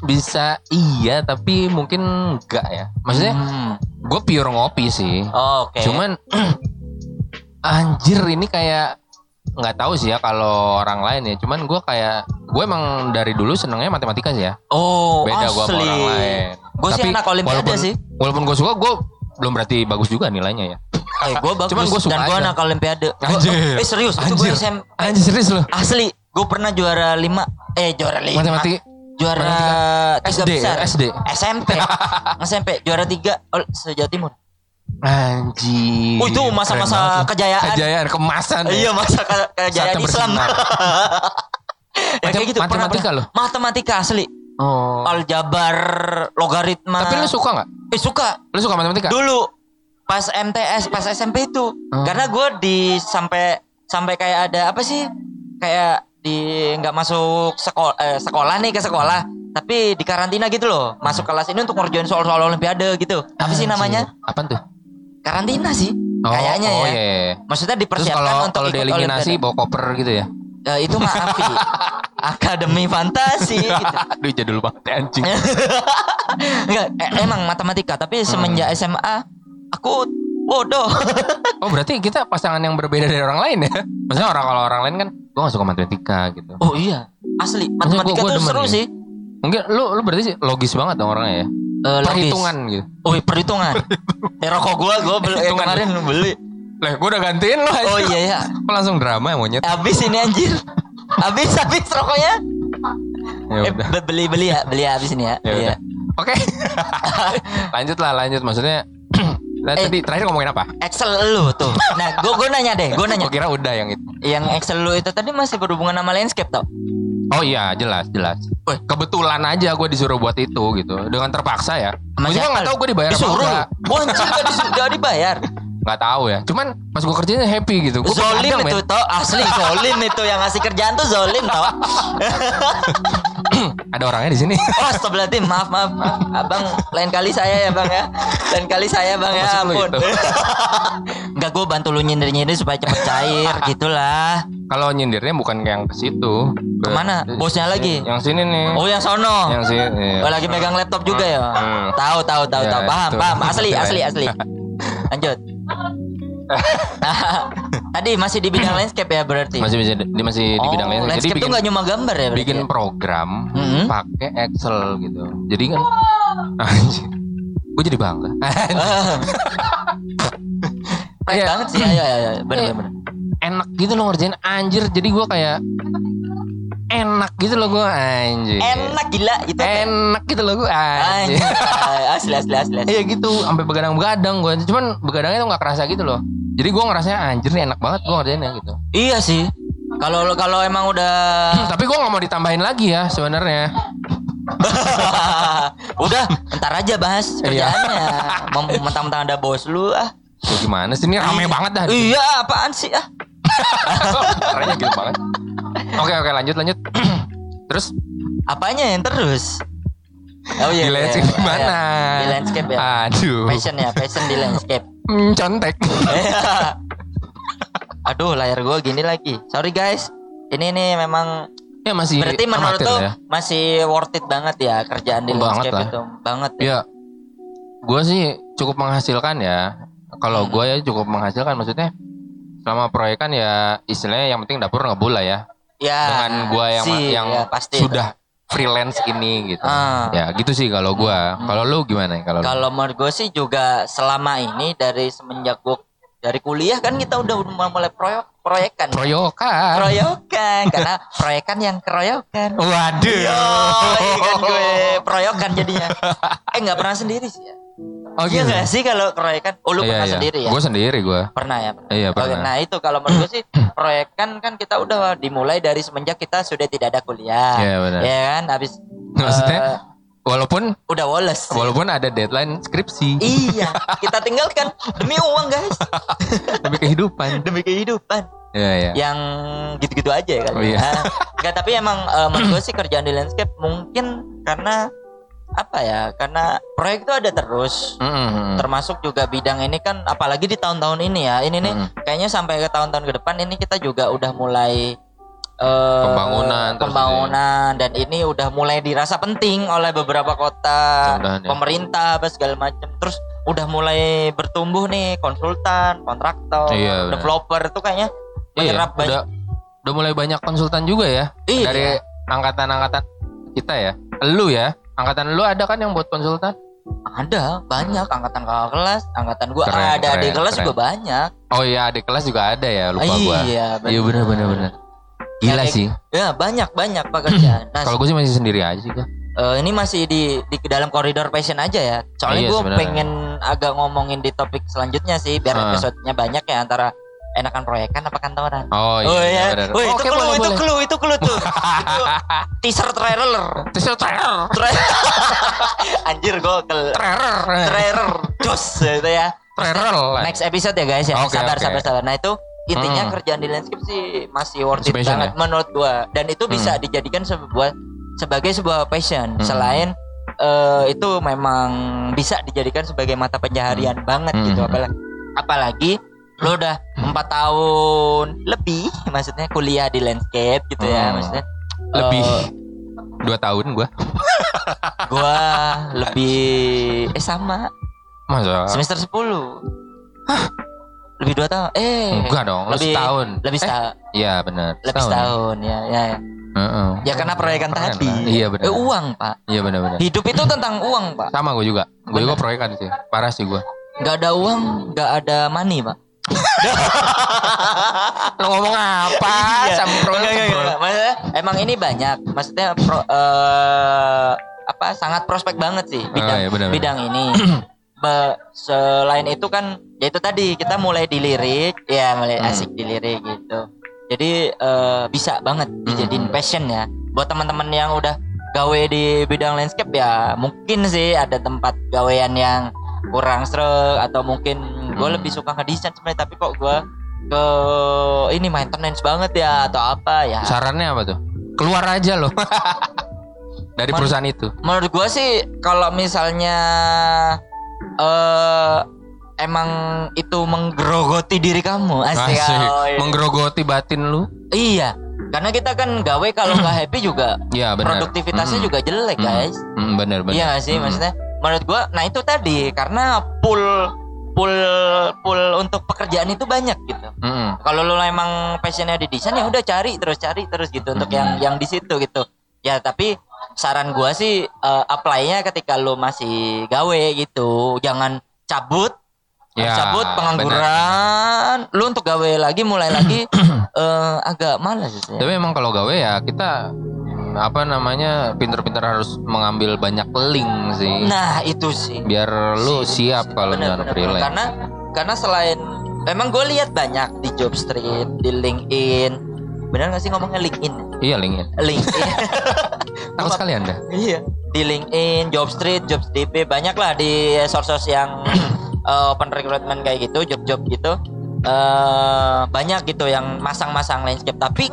bisa iya tapi mungkin enggak ya. Maksudnya Hmm. gue pure ngopi sih. Oh, oke Cuman *clears throat* anjir ini kayak nggak tahu sih ya kalau orang lain ya. Cuman gue kayak gue emang dari dulu senengnya matematika sih ya. Oh, Beda gue sama asli. orang lain. Gue sih anak olimpiade sih. Walaupun gue suka, gue belum berarti bagus juga nilainya ya. Eh, gue bagus Cuman gua suka dan gue anak olimpiade. Gua- Anjir. eh serius, itu gue Anjir. SM Anjir serius loh. asli. Gue pernah juara 5 Eh juara 5 Matematika Juara tiga SD, besar SD. SMP SMP *laughs* Juara 3 oh, se-Jawa Timur Anjir. Oh, itu masa-masa kejayaan. Kejayaan, kemasan. ya. Iya masa ke- kejayaan Islam. *laughs* Ya kayak gitu Matematika pernah. loh? Matematika asli Oh. Aljabar Logaritma Tapi lu suka nggak? Eh suka Lu suka matematika? Dulu Pas MTS Pas SMP itu Oh. Karena gue di Sampai Sampai kayak ada apa sih Kayak di nggak masuk sekolah eh, sekolah nih ke sekolah tapi di karantina gitu loh masuk kelas ini untuk ngerjain soal-soal olimpiade gitu apa sih namanya Apaan tuh? karantina sih Oh, kayaknya oh, ya iya, iya. maksudnya Terus dipersiapkan kalau untuk kalau ikut bawa koper gitu ya? Eh, itu mah Afi *laughs* akademi fantasi *laughs* gitu. Aduh jadul banget anjing. *laughs* Enggak, e- emang matematika tapi semenjak SMA aku bodoh. *laughs* Oh berarti kita pasangan yang berbeda dari orang lain ya? Maksudnya orang kalau orang lain kan gue gak suka matematika gitu. oh iya, asli matematika gua- gua tuh seru ya. sih. Mungkin lu lu berarti sih logis banget dong orangnya ya? Eh, logis. Perhitungan gitu. Oh, perhitungan. eh rokok gua gua beli eh, kemarin beli. Lah gue udah gantiin lo Oh iya ya. Kok langsung drama ya monyet? Habis ini anjir. Habis habis rokoknya. Ya Eh, beli beli ya, beli ya habis ini ya. Ya udah. Oke. *laughs* lanjut lah lanjut maksudnya. *clears throat* Nah, Eh. tadi terakhir ngomongin apa? Excel lu tuh. Nah, gua gua nanya deh, gua nanya. Gue kira udah yang itu. Yang Excel lu itu tadi masih berhubungan sama landscape tau? Oh iya jelas jelas. Wih. Kebetulan aja gue disuruh buat itu gitu dengan terpaksa ya. Maksudnya nggak tahu gue dibayar apa Disuruh lu. enggak. Gak disuruh gak dibayar. Nggak tahu ya. Cuman pas gue kerjanya happy gitu. Gue Zolim itu men. tau asli Zolim itu yang ngasih kerjaan tuh Zolim tau *clears throat* Ada orangnya di sini. *laughs* Oh astagfirullahaladzim maaf, maaf maaf Abang lain kali saya ya bang ya Lain kali saya bang ya ampun gitu? *laughs* Enggak gue bantu lu nyindir-nyindir supaya cepet cair *laughs* gitulah Kalau nyindirnya bukan yang ke situ. Ke- Ke mana? Bosnya lagi? Yang sini nih. Oh yang sono Yang sini. Oh lagi megang laptop juga ya Hmm. Tahu tahu tahu Ya, tahu paham itu. paham asli asli asli Lanjut *laughs* Tadi masih di bidang landscape ya berarti Masih bisa di, masih di bidang oh, landscape. Jadi landscape bikin tuh gak cuma gambar ya berarti bikin ya? program Mhm. pakai Excel gitu. Jadi kan. *laughs* Gue jadi bangga. *laughs* Keren Iya. banget sih ya ya ya bener Iya. bener enak gitu loh ngerjain anjir. Jadi gue kayak enak gitu loh gue anjir. Enak gila itu Enak gitu loh gue anjir. Anjir. asli asli asli. Iya gitu, sampai begadang-begadang gue. Cuman begadangnya tuh nggak kerasa gitu loh. Jadi gue ngerasanya anjir nih enak banget gue ngerjainnya gitu. Iya sih. Kalau kalau emang udah *clears throat* Tapi gue nggak mau ditambahin lagi ya sebenarnya. *laughs* udah ntar aja bahas Iya. kerjaannya. *laughs* Mentang-mentang ada bos lu ah. Ya, gimana sih ini rame banget dah. Iya, apaan sih ah? Caranya gitu banget. Oke oke lanjut lanjut. *clears throat* Terus Apanya yang terus? Oh di iya. landscape iya, gimana? iya. Di landscape ya. Aduh. Passion ya, passion di landscape. *laughs* Hmm, contek. *laughs* Aduh, layar gua gini lagi. Sorry guys. Ini nih memang ya masih berarti menurut tuh ya. masih worth it banget ya kerjaan di Banget landscape lah. itu. Banget ya. Ya, gue sih cukup menghasilkan ya. Kalau Hmm. gue ya cukup menghasilkan maksudnya selama proyek kan ya istilahnya yang penting dapur ngebul lah ya. Ya. Dengan gue yang sih, yang ya, pasti sudah freelance ini gitu. Ah. Ya gitu sih kalau gue. Kalau lu gimana? Kalau lu? Kalau menurut gue sih juga selama ini dari semenjak gue dari kuliah kan kita udah udah mulai proyek proyekan. proyokan. Proyokan karena *laughs* proyekan yang keroyokan. Waduh. Yo, kan gue proyokan jadinya. Eh nggak pernah sendiri sih ya. Oh Iya gitu. nggak sih kalau proyekan? Oh lu pernah sendiri ya? Gue sendiri gue. Pernah ya? Pernah. Iya, Oke, pernah. nah itu kalau menurut gue sih *clears throat* proyekan kan kita udah dimulai dari semenjak kita sudah tidak ada kuliah. Iya, benar. Ya kan habis Maksudnya eh, walaupun udah woles. walaupun ada deadline skripsi Iya, *laughs* kita tinggalkan demi uang guys, *laughs* tapi kehidupan. demi kehidupan. Iya iya. Yang gitu-gitu aja kan. Oh, iya. Nah, Nggak, tapi emang eh, menurut gue sih kerjaan di landscape mungkin karena apa ya? Karena proyek itu ada terus. Mm-mm. Termasuk juga bidang ini kan apalagi di tahun-tahun ini ya. Ini nih Mm. kayaknya sampai ke tahun-tahun ke depan ini kita juga udah mulai eh, Pembangunan pembangunan dan ini udah mulai dirasa penting oleh beberapa kota ya. pemerintah apa segala macam terus udah mulai bertumbuh nih konsultan kontraktor Iya, developer itu kayaknya Iya, menyerap banyak udah udah mulai banyak konsultan juga ya Iya. dari angkatan-angkatan kita ya. Lu ya, angkatan lu ada kan yang buat konsultan? Ada banyak angkatan kakak kelas, angkatan gua Keren, ada adik keren, kelas keren. juga banyak. Oh iya, adik kelas juga ada ya, lupa gua. Iya, Iya bener bener bener. Gila Ya, sih. Ya banyak banyak pekerjaan. Nah, *clears throat* Kalau gue sih masih sendiri aja sih gua. eh, ini masih di di dalam koridor passion aja ya. Soalnya Iya, gue sebenarnya. pengen agak ngomongin di topik selanjutnya sih, biar Ah. episodenya banyak ya antara enakan proyekan apa kantoran. Oh iya. Oh iya, bener. Woi, itu Oke, clue, boleh, itu boleh. clue, itu clue tuh. itu *laughs* teaser trailer. Terus teror. Tra- *laughs* Anjir gue ke Teror. trailer jos gitu ya. Teror. Next episode ya guys ya. Oke, sabar oke. sabar sabar. Nah itu intinya Hmm. kerjaan di landscape sih masih worth it Passion banget ya? menurut gua dan itu bisa Hmm. dijadikan sebuah sebagai sebuah passion Hmm. selain eh, itu memang bisa dijadikan sebagai mata pencaharian banget Hmm. gitu apalagi apalagi lo udah empat tahun lebih maksudnya kuliah di landscape gitu ya Hmm. maksudnya Lebih. eh, Dua tahun gua. *laughs* gua lebih eh sama Masa? semester 10 lebih dua tahun eh Enggak dong, lebih setahun. lebih Eh, setahun Iya benar. lebih setahun ya ya Heeh. ya karena proyekan tadi lah. Iya benar. Eh, uang pak Iya benar benar. hidup itu tentang uang pak Sama gue juga. Gue juga proyekan sih. Parah sih gue. nggak ada uang nggak ada money pak *laughs* Lo ngomong apa? Iya. Nggak. Maksudnya, emang ini banyak maksudnya pro, eh, apa sangat prospek banget sih bidang Oh, iya, benar, benar. bidang ini Be- selain itu kan ya itu tadi kita mulai dilirik ya mulai Hmm. asik dilirik gitu jadi eh, bisa banget dijadiin Hmm. passion ya buat teman-teman yang udah gawe di bidang landscape ya mungkin sih ada tempat gawean yang kurang seru atau mungkin gue Hmm. lebih suka ngedesain sebenarnya tapi kok gue ke ini maintenance banget ya atau apa ya Sarannya apa tuh? Keluar aja lo. *laughs* Dari Man- perusahaan itu. menurut gue sih kalau misalnya eh emang itu menggerogoti diri kamu asik, Asik. oh, iya. Menggerogoti batin lu. iya karena kita kan gawe kalau nggak happy juga *clears throat* Iya benar. produktivitasnya Mm. juga jelek Mm. guys Mm, benar benar. iya nggak sih Mm. maksudnya menurut gua nah itu tadi karena pool pool pool untuk pekerjaan itu banyak gitu. Mm-mm. kalau lu emang passionnya di desain ya udah cari terus cari terus gitu untuk Mhm. yang yang di situ gitu. Ya tapi saran gua sih eh, apply-nya ketika lu masih gawe gitu jangan cabut. Ya, cabut pengangguran. Lu untuk gawe lagi mulai lagi *clears throat* eh, agak malas sih. Tapi emang kalau gawe ya kita apa namanya pinter-pinter harus mengambil banyak link sih. nah itu sih Biar lu Si- siap si- kalau bener, freelance. karena karena selain emang gue lihat banyak di job street di LinkedIn benar gak sih ngomongnya LinkedIn Iya LinkedIn. LinkedIn *laughs* Takut sekali anda. Iya. Di LinkedIn, Jobstreet, Jobs DP banyak lah di source-source yang *clears throat* eh, open recruitment kayak gitu, job-job gitu. eh banyak gitu yang masang-masang landscape tapi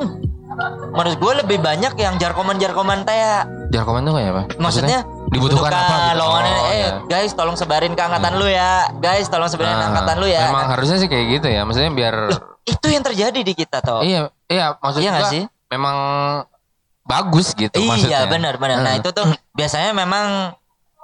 menurut gue lebih banyak yang jarkoman-jarkoman kayak Jarkoman tuh kayak apa? maksudnya dibutuhkan apa gitu? lowongan Oh, eh iya. guys tolong sebarin ke angkatan lu ya guys tolong sebarin ke Nah, angkatan lu ya Memang harusnya sih kayak gitu ya. Maksudnya biar itu yang terjadi di kita toh iya iya maksud Iya gua sih? memang bagus gitu iya maksudnya. benar benar nah Heeh. itu tuh *clears throat* biasanya memang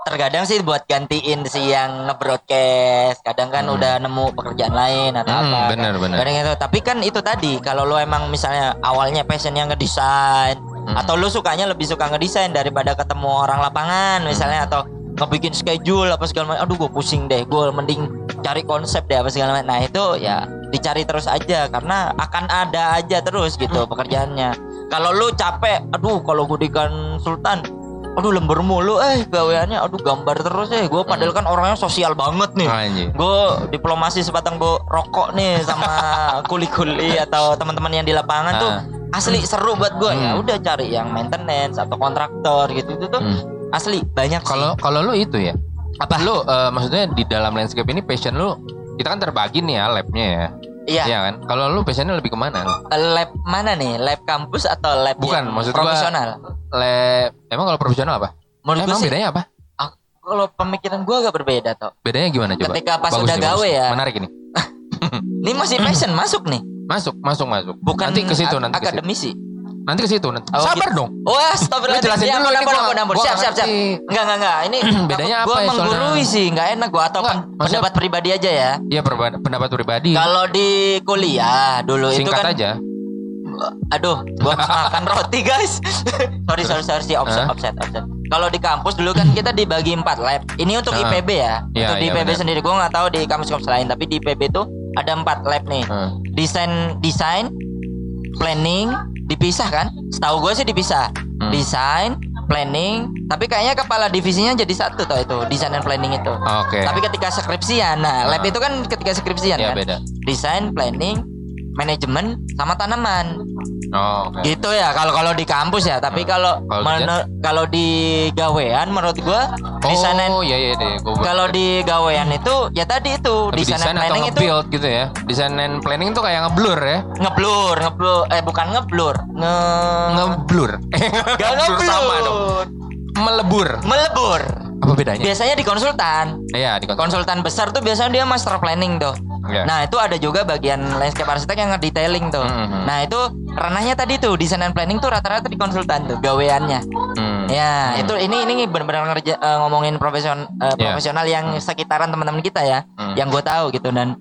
terkadang sih buat gantiin si yang nge-broadcast kadang kan Hmm. udah nemu pekerjaan lain atau Hmm, apa benar, kan. kadang itu tapi kan itu tadi kalau lo emang misalnya awalnya passionnya ngedesain Hmm. atau lo sukanya lebih suka ngedesain daripada ketemu orang lapangan misalnya atau ngebikin schedule apa segala macam aduh gue pusing deh gue mending cari konsep deh apa segala macam nah itu ya dicari terus aja karena akan ada aja terus gitu Hmm. pekerjaannya kalau lu capek aduh kalau gue di konsultan aduh lembur mulu eh gaweannya aduh gambar terus eh gue padahal kan orangnya sosial banget nih gue diplomasi sebatang bo rokok nih sama *laughs* kuli-kuli atau teman-teman yang di lapangan tuh Ah. asli seru buat gue ya Hmm. udah cari yang maintenance atau kontraktor gitu itu tuh Hmm. asli banyak. Kalau kalau lu itu ya. Apa? Lu eh, maksudnya di dalam landscape ini passion lu kita kan terbagi nih ya labnya ya. Iya Iya kan? Kalau lu passionnya lebih ke mana? lab mana nih lab kampus atau lab Bukan, maksud gua- profesional Lab emang kalau profesional apa? menurut emang sih bedanya apa? kalau pemikiran gue agak berbeda toh Bedanya gimana coba? Ketika pas Bagus udah nih, gawe bagus. ya. Menarik ini. *laughs* ini masih passion masuk nih Masuk, masuk, masuk. bukan nanti ke situ, nanti akademisi Nanti ke situ. nanti. Oh, Sabar gitu. dong. Wah, Lu astagfirullahaladzim. jelasin Ya, dulu ampun, ampun, gua- ampun, gua Siap, siap, siap. Enggak, enggak, enggak. Ini *clears throat* Bedanya gua apa ya, menggurui soalnya? sih, enggak enak gua atau Enggak, pen- maksudnya- pendapat pribadi aja ya. Iya pendapat pribadi. Kalau di kuliah dulu itu Singkat kan aja. aduh, gua habis *laughs* makan roti guys. *laughs* sorry sorry sorry sih offset Hah? offset offset. Kalau di kampus dulu kan kita dibagi empat lab. Ini untuk Ah. IPB ya. Iya, untuk di iya, IPB benar. sendiri gua nggak tahu di kampus-kampus lain, tapi di IPB tuh ada empat lab nih. Desain desain planning dipisah kan? Setahu gue sih dipisah. Hmm. Desain, planning, tapi kayaknya kepala divisinya jadi satu toh itu, desain dan planning itu. Oke. Tapi ketika skripsian, nah lab Ah. itu kan ketika skripsian ya kan. beda. Desain, planning, manajemen sama tanaman. Oh, oke. Gitu ya kalau kalau di kampus ya, tapi Hmm. kalau Kalau di menu- kalau di gawean menurut gua desain Oh, iya iya deh. Gua kalau di gawean itu ya tadi itu Tapi desain desain atau planning itu gitu ya. Desain and planning tuh kayak ngeblur ya. ngeblur, ngeblur eh bukan ngeblur, nge Ngeblur. *laughs* Gak Ngeblur sama dong. Melebur. Melebur. Apa bedanya? Biasanya di konsultan. Iya, di konten. Konsultan besar tuh biasanya dia master planning tuh. Iya. Nah itu ada juga bagian landscape arsitek yang ngedetailing tuh. Mhm. Nah itu ranahnya tadi tuh desain dan planning tuh rata-rata di konsultan tuh gaweannya. Hmm. Ya itu ini ini benar-benar ngerja, eh, ngomongin profesion eh, Iya. profesional yang sekitaran teman-teman kita ya, Hmm. yang gue tahu gitu dan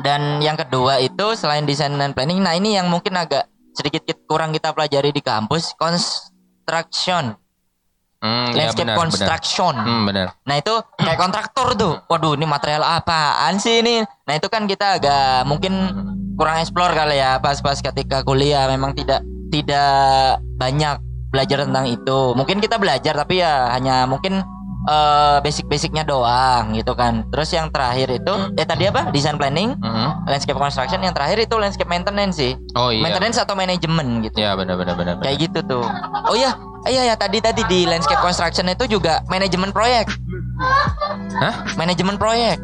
dan yang kedua itu selain desain dan planning, nah ini yang mungkin agak sedikit kit- kurang kita pelajari di kampus construction, Hmm, iya, landscape benar, benar. construction. Hmm, benar. Nah itu kayak kontraktor tuh. Waduh ini material apaan sih ini? Nah itu kan kita agak mungkin kurang explore kali ya pas-pas ketika kuliah memang tidak tidak banyak belajar tentang itu. Mungkin kita belajar tapi ya hanya mungkin eh, basic-basicnya doang gitu kan. Terus yang terakhir itu eh tadi apa? Design planning, Mhm. landscape construction. Yang terakhir itu landscape maintenance sih. Oh iya. Maintenance atau manajemen gitu. Iya, benar benar benar. benar. Kayak gitu tuh. Oh iya, iya ya tadi tadi di landscape construction itu juga manajemen proyek. Hah? Manajemen proyek.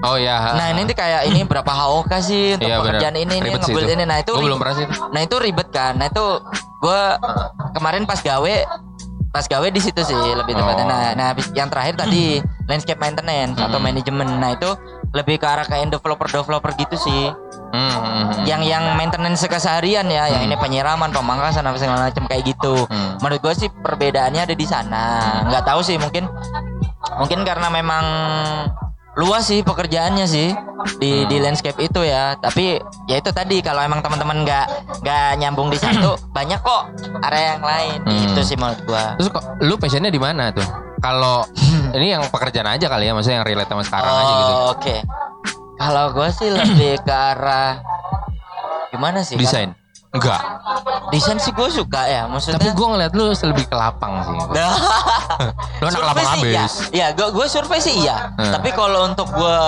Oh iya. ha. Nah ini kayak ini berapa HOK sih untuk Iya, pekerjaan benar. ini ini ngebuild ini. Nah itu Gua belum pernah sih. Nah itu ribet kan. Nah itu gue kemarin pas gawe pas gawe di situ sih lebih tepatnya. Oh. Nah, nah habis yang terakhir tadi *clears throat* landscape maintenance atau Hmm. manajemen. Nah itu lebih ke arah kayak developer-developer gitu sih. Hmm, hmm, hmm. Yang yang maintenance keseharian ya, yang ini penyiraman, pemangkasan apa segala macam kayak gitu. Hmm. Menurut gue sih perbedaannya ada di sana. Nggak tahu sih mungkin mungkin karena memang luas sih pekerjaannya sih di di landscape itu ya. Tapi ya itu tadi kalau emang teman-teman nggak nggak nyambung di satu banyak kok area yang lain. Hmm. Itu sih menurut gua. Terus kok lu passionnya di mana tuh? Kalau *laughs* ini yang pekerjaan aja kali ya, maksudnya yang relate sama sekarang aja gitu. Oh, Oke. Kalau gua sih lebih ke arah gimana sih? Desain? Enggak. Desain sih gue suka ya. Maksudnya Tapi gue ngeliat lu lebih ke lapang sih. *laughs* Lu anak lapang sih iya. abis. Ya, gue gue survei sih iya. Hmm. Tapi kalau untuk gue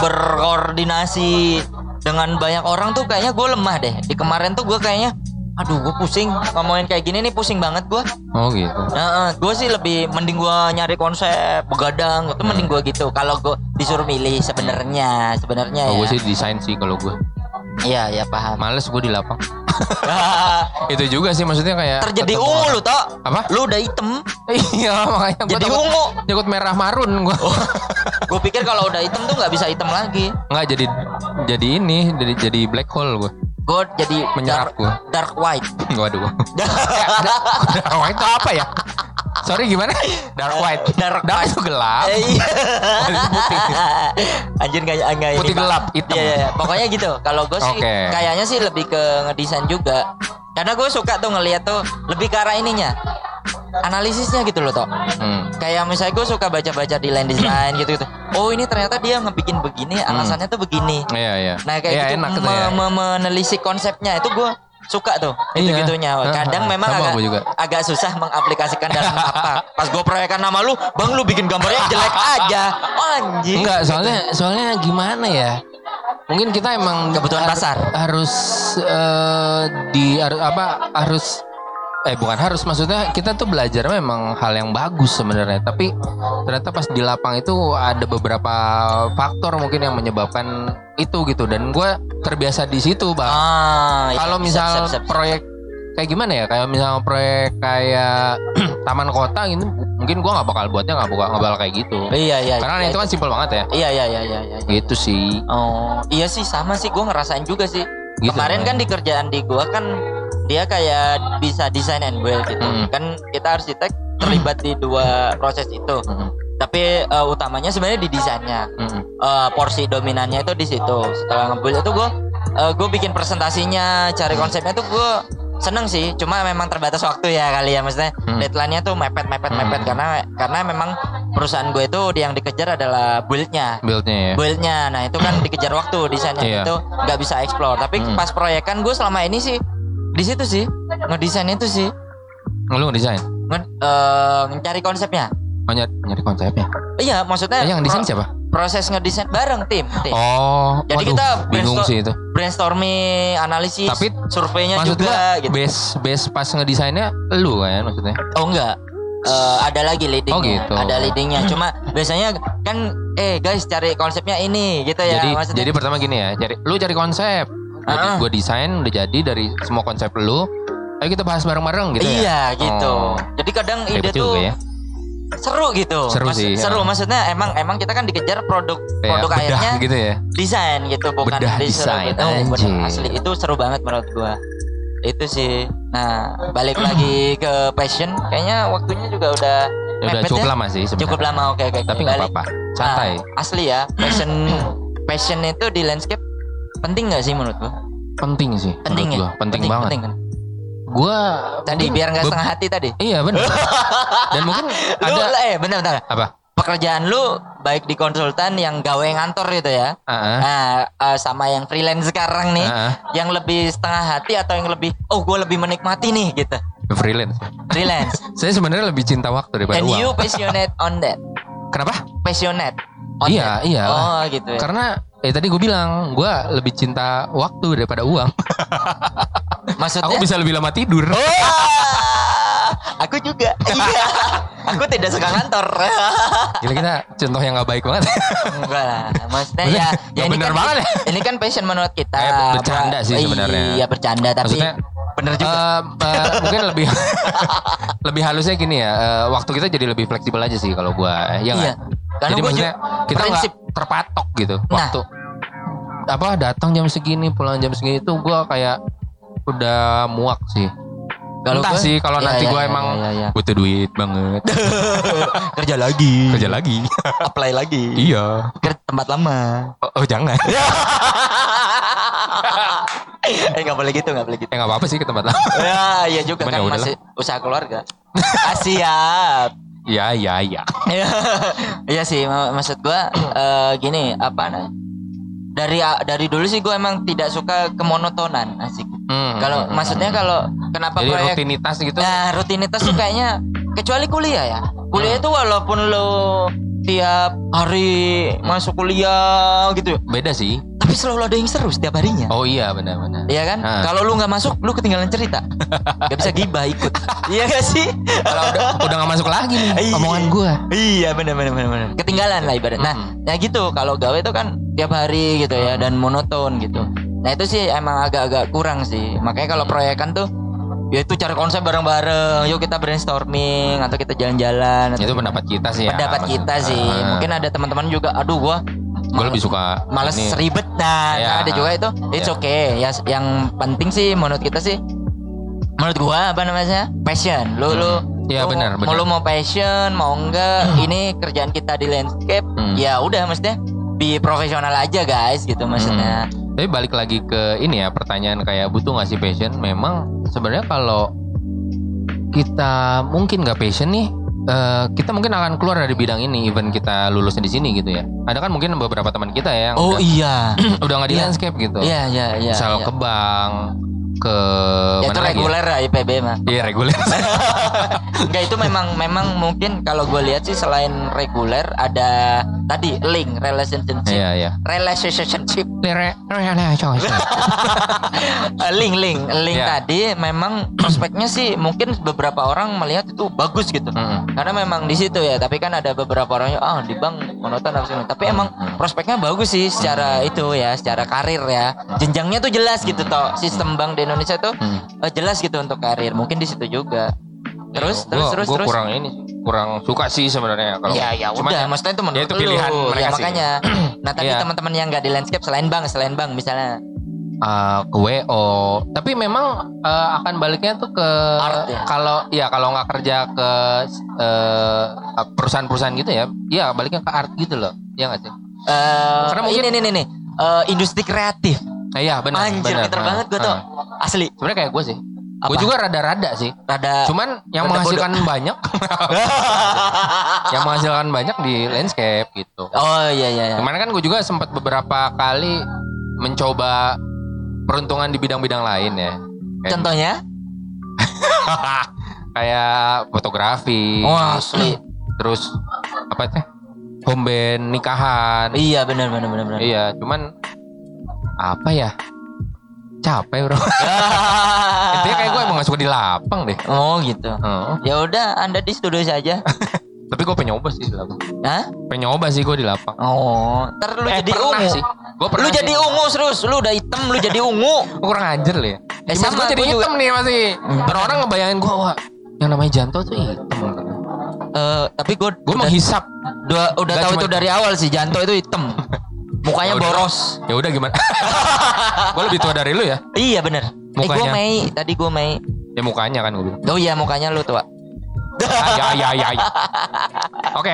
berkoordinasi dengan banyak orang tuh kayaknya gue lemah deh. Di kemarin tuh gue kayaknya, aduh gue pusing ngomongin kayak gini nih pusing banget gue. Oh gitu. Nah, gue sih lebih mending gue nyari konsep begadang itu mending gue gitu. Kalau gue disuruh milih sebenarnya, sebenarnya Oh, ya. gue sih desain sih kalau gue. Iya, ya paham. Males gue di lapang. *laughs* Itu juga sih maksudnya kayak Terjadi ungu lu toh. Apa? Lu udah hitam. *laughs* iya makanya Jadi ungu. Nyekut merah marun gue. *laughs* Gue pikir kalau udah hitam tuh nggak bisa hitam lagi. Nggak jadi jadi ini jadi jadi black hole gue. Gue jadi Menyerap dark, gua. dark white. Waduh. Dark white itu apa ya? Sorry gimana? Dark *laughs* white. Dark Dark white. itu gelap. Eh, iya. Itu putih. *laughs* Anjir nggak nggak ini. Putih gelap, hitam. Iya, iya, iya. Pokoknya gitu. Kalau gue sih kayaknya sih lebih ke ngedesain juga. Karena gue suka tuh ngeliat tuh lebih ke arah ininya. Analisisnya gitu loh toh. Hmm. Kayak misalnya gue suka baca-baca di land design gitu gitu. Oh ini ternyata dia ngebikin begini, alasannya tuh begini. Iya iya. Nah kayak Iya, gitu enak me- ya. me- menelisik konsepnya itu gue suka tuh Iya. itu gitunya. Kadang Heeh, memang sama agak juga. agak susah mengaplikasikan dalam apa. Pas gue proyekkan nama lu, bang lu bikin gambarnya jelek aja. Anjing. Enggak, soalnya soalnya gimana ya? Mungkin kita emang Kebutuhan har- pasar. harus eh, di harus apa harus eh bukan harus maksudnya kita tuh belajar memang hal yang bagus sebenarnya tapi ternyata pas di lapang itu ada beberapa faktor mungkin yang menyebabkan itu gitu dan gue terbiasa di situ bang Ah, iya. kalau Siap, misal siap, siap, siap. proyek kayak gimana ya kayak misal proyek kayak *clears throat* taman kota gitu mungkin gue nggak bakal buatnya nggak bakal nggak bakal kayak gitu Iya iya. karena iya, itu kan simpel banget ya Iya iya iya iya. iya. gitu sih Oh iya sih sama sih gue ngerasain juga sih. Gitu, Kemarin kan. kan di kerjaan di gua kan dia kayak bisa desain and build gitu. Hmm. Kan kita arsitek terlibat di dua proses itu. Mm-mm. Tapi eh, utamanya sebenarnya di desainnya. Mm-mm. Eh, porsi dominannya itu di situ. Setelah ngebuild itu gue gue bikin presentasinya, cari konsepnya tuh gue seneng sih. Cuma memang terbatas waktu ya kali ya, maksudnya Hmm. deadline-nya tuh mepet, mepet, mepet Hmm. karena karena memang perusahaan gue itu yang dikejar adalah build-nya. Buildnya ya. Build-nya, nah itu kan dikejar waktu desainnya Iya. itu nggak bisa explore. Tapi Hmm. pas proyekan gue selama ini sih di situ sih ngedesain itu sih, Lu desain? nge, eh, mencari konsepnya. Oh, nyari, nyari konsepnya. Iya, maksudnya Eh, yang desain siapa? proses ngedesain bareng tim, tim. Oh, Jadi waduh, kita bingung sih itu. brainstorming, analisis, Tapi surveinya juga gitu. base base pas ngedesainnya lu kan maksudnya. Oh enggak. Eh, ada lagi leadingnya, Oh, gitu. ada leadingnya. Cuma biasanya kan, eh guys cari konsepnya ini, gitu ya. jadi maksudnya. jadi pertama gini ya, cari lu cari konsep. Gua, Ah. gua desain udah jadi dari semua konsep lu. Ayo kita bahas bareng-bareng gitu ya. iya gitu. Oh. Jadi kadang ide Hebat tuh ya. seru gitu. Seru sih, Seru ya. maksudnya emang emang kita kan dikejar produk Kayak produk akhirnya gitu ya. desain gitu bukan Bedah desain, gitu. Oh, asli itu seru banget menurut gua itu sih nah balik lagi ke passion kayaknya waktunya juga udah udah cukup ya? lama sih sebenarnya. cukup lama oke oke oke. Tapi nggak apa-apa. Santai. Nah, asli ya passion *clears throat* passion itu di landscape penting nggak sih menurut gua penting sih penting ya gua. Penting, banget. penting kan? Gua tadi mungkin biar nggak setengah hati tadi Iya benar. *laughs* Dan mungkin ada eh bentar bentar apa? Pekerjaan lu baik di konsultan yang gawe ngantor gitu ya ah, Nah, eh, sama yang freelance sekarang nih, ah. yang lebih setengah hati atau yang lebih, oh gue lebih menikmati nih gitu, freelance. freelance. *laughs* Saya sebenarnya lebih cinta waktu daripada And uang. you passionate on that, Kenapa? passionate. On Iya, that. iya. Oh gitu ya. Karena eh tadi gue bilang gue lebih cinta waktu daripada uang. *laughs* Maksudnya? Aku bisa lebih lama tidur. Wah, aku juga. Iya. aku tidak suka kantor. Gila kita contoh yang gak baik banget. Enggak lah. Maksudnya ya, ya ini bener kan banget ya. ini kan passion menurut kita. Eh, bercanda sih Iya, sebenarnya. Iya bercanda tapi Maksudnya, bener juga. Eh, eh, mungkin lebih *laughs* lebih halusnya gini ya. eh, waktu kita jadi lebih fleksibel aja sih kalau gue. Ya? Iya. Karena Jadi gua maksudnya kita nggak terpatok gitu Nah. waktu. Apa datang jam segini, pulang jam segini itu gue kayak udah muak sih. Kalau Entah gua- sih kalau Iya, nanti iya, gue iya, emang butuh duit banget. *laughs* kerja lagi. Kerja lagi. *laughs* Apply lagi. iya. Ke tempat lama. Oh, oh, jangan. *laughs* eh nggak boleh gitu, nggak boleh gitu. ya nggak apa-apa sih ke tempat lain. Ya, iya juga Cuman kan ya masih usaha keluarga. ah, siap. Iya, iya, iya. Iya. Sih, mak- maksud gua eh, gini, apa nah? Dari dari dulu sih gua emang tidak suka kemonotonan, asik. Hmm, Kalau hmm, maksudnya hmm. kalau kenapa Jadi proyek rutinitas gitu. Nah, rutinitas tuh kayaknya kecuali kuliah ya. Kuliah Hmm. itu walaupun lo tiap hari masuk kuliah gitu, Beda sih. tapi selalu ada yang seru setiap harinya. Oh iya, benar-benar. Iya kan? Ah. Kalau lu nggak masuk, lu ketinggalan cerita. gak bisa gibah ikut. *laughs* iya gak sih? Kalau udah udah nggak masuk lagi nih Iya. omongan gua. Iya benar benar. Ketinggalan lah ibarat. Nah, Mm-mm. ya gitu. Kalau gawe itu kan tiap hari gitu ya dan monoton gitu. Nah itu sih emang agak-agak kurang sih. Makanya kalau proyekan tuh ya itu cari konsep bareng-bareng. Yuk kita brainstorming atau kita jalan-jalan. Itu pendapat kita sih ya. pendapat maksud- kita sih. Ah. Mungkin ada teman-teman juga. Aduh gua Gue lebih suka males ini. ribet nah Ya. ada juga itu it's Ya. okay ya yang penting sih menurut kita sih menurut gua apa namanya passion lu lu Iya, lu benar, mau lu mau passion mau enggak ini kerjaan kita di landscape Hmm. ya udah maksudnya be profesional aja guys gitu maksudnya Tapi balik lagi ke ini ya pertanyaan kayak butuh nggak sih passion? Memang sebenarnya kalau kita mungkin nggak passion nih, eh, kita mungkin akan keluar dari bidang ini, even kita lulusnya di sini gitu ya. Ada kan mungkin beberapa teman kita ya yang oh udah, iya *clears throat* udah nggak di Iya. landscape gitu. iya iya iya Misal iya. ke bank, ke ya, itu mana lagi? ya? reguler lah IPB mah Iya reguler. *laughs* enggak itu memang memang mungkin kalau gue lihat sih selain reguler ada tadi link relationship Iya iya. *laughs* relationship link link link Iya. tadi memang prospeknya sih mungkin beberapa orang melihat itu bagus gitu Mm-mm. karena memang di situ ya tapi kan ada beberapa orangnya ah di bank monoton sih tapi emang Hmm. prospeknya bagus sih secara itu ya secara karir ya jenjangnya tuh jelas gitu toh sistem bank di Indonesia tuh Hmm. eh, jelas gitu untuk karir mungkin di situ juga terus Iya, terus gua- terus gua terus kurang ini kurang suka sih sebenarnya kalau Ya ya Cuman udah, maksudnya itu menurut itu lu. pilihan ya, mereka sih. makanya. *clears throat* Nah tadi Iya. teman-teman yang nggak di landscape selain bank, selain bank misalnya uh, ke WO. Tapi memang uh, akan baliknya tuh ke Art ya? kalau ya kalau nggak kerja ke uh, perusahaan-perusahaan gitu ya, ya baliknya ke art gitu loh. Ya nggak sih? eh Karena mungkin- ini nih nih nih eh, industri kreatif. Eh, iya benar. Anjir, benar. pinter banget gue tuh. ah. Asli. Sebenarnya kayak gue sih. Gue juga rada-rada sih. Rada Cuman yang rada menghasilkan banyak, *laughs* *laughs* yang menghasilkan banyak di landscape gitu. Oh iya iya iya. Kemarin kan gue juga sempat beberapa kali mencoba peruntungan di bidang-bidang lain ya. Kayak, Contohnya? *laughs* kayak fotografi. Wah, asli. Terus apa teh? Home band, nikahan. Iya benar benar benar benar. Iya, cuman apa ya? Capek bro. *laughs* Intinya kayak gue emang gak suka di lapang deh. Oh gitu. Heeh. Ya udah, Anda di studio saja. *laughs* Tapi gue pengen nyoba sih di lapang. Hah? Pengen nyoba sih gue di lapang. Oh, ntar lu Eh, jadi ungu. sih. Gua lu sih. jadi ungu terus, lu udah hitam, lu jadi ungu. *laughs* Kurang ajar lu ya. Eh, sama, gue jadi juga. hitam nih masih. Hmm. Orang-orang ngebayangin gue wah yang namanya Janto tuh hitam. Eh, tapi gue Gue menghisap. udah udah Nggak tahu itu dari awal sih Janto itu hitam. Mukanya Ya udah. boros. Ya udah gimana? *laughs* gue lebih tua dari lu ya. Iya bener. Eh gue Mukanya. Mei, tadi gue Mei. Ya mukanya kan gue bilang. Oh iya mukanya lu tua. Ah, ya ya ya. ya. Oke.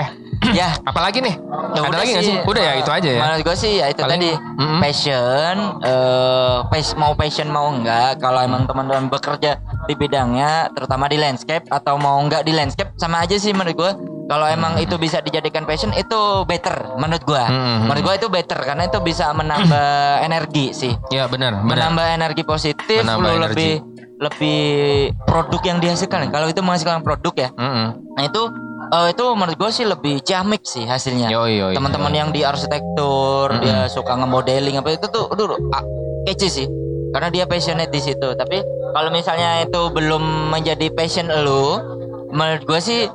ya. *clears throat* Apalagi nih? Ya Ada udah lagi nggak sih? Udah ya itu aja ya. Menurut gue sih ya itu Paling- tadi Mm-mm. passion, eh pas- mau passion mau enggak. Kalau emang teman-teman bekerja di bidangnya, terutama di landscape atau mau enggak di landscape sama aja sih menurut gue. Kalau emang itu bisa dijadikan passion itu better menurut gue. Mm-mm. Menurut gue itu better karena itu bisa menambah energi sih. Ya benar. Menambah energi positif, Menambah lu energi. lebih lebih produk yang dihasilkan. Kalau itu menghasilkan produk ya, Mm-mm. Nah itu eh, itu menurut gue sih lebih ciamik sih hasilnya. Teman-teman yang di arsitektur Mm-mm. dia suka nge-modeling apa itu tuh aduh ah, kece sih. Karena dia passionate di situ. Tapi kalau misalnya itu belum menjadi passion lu, menurut gue sih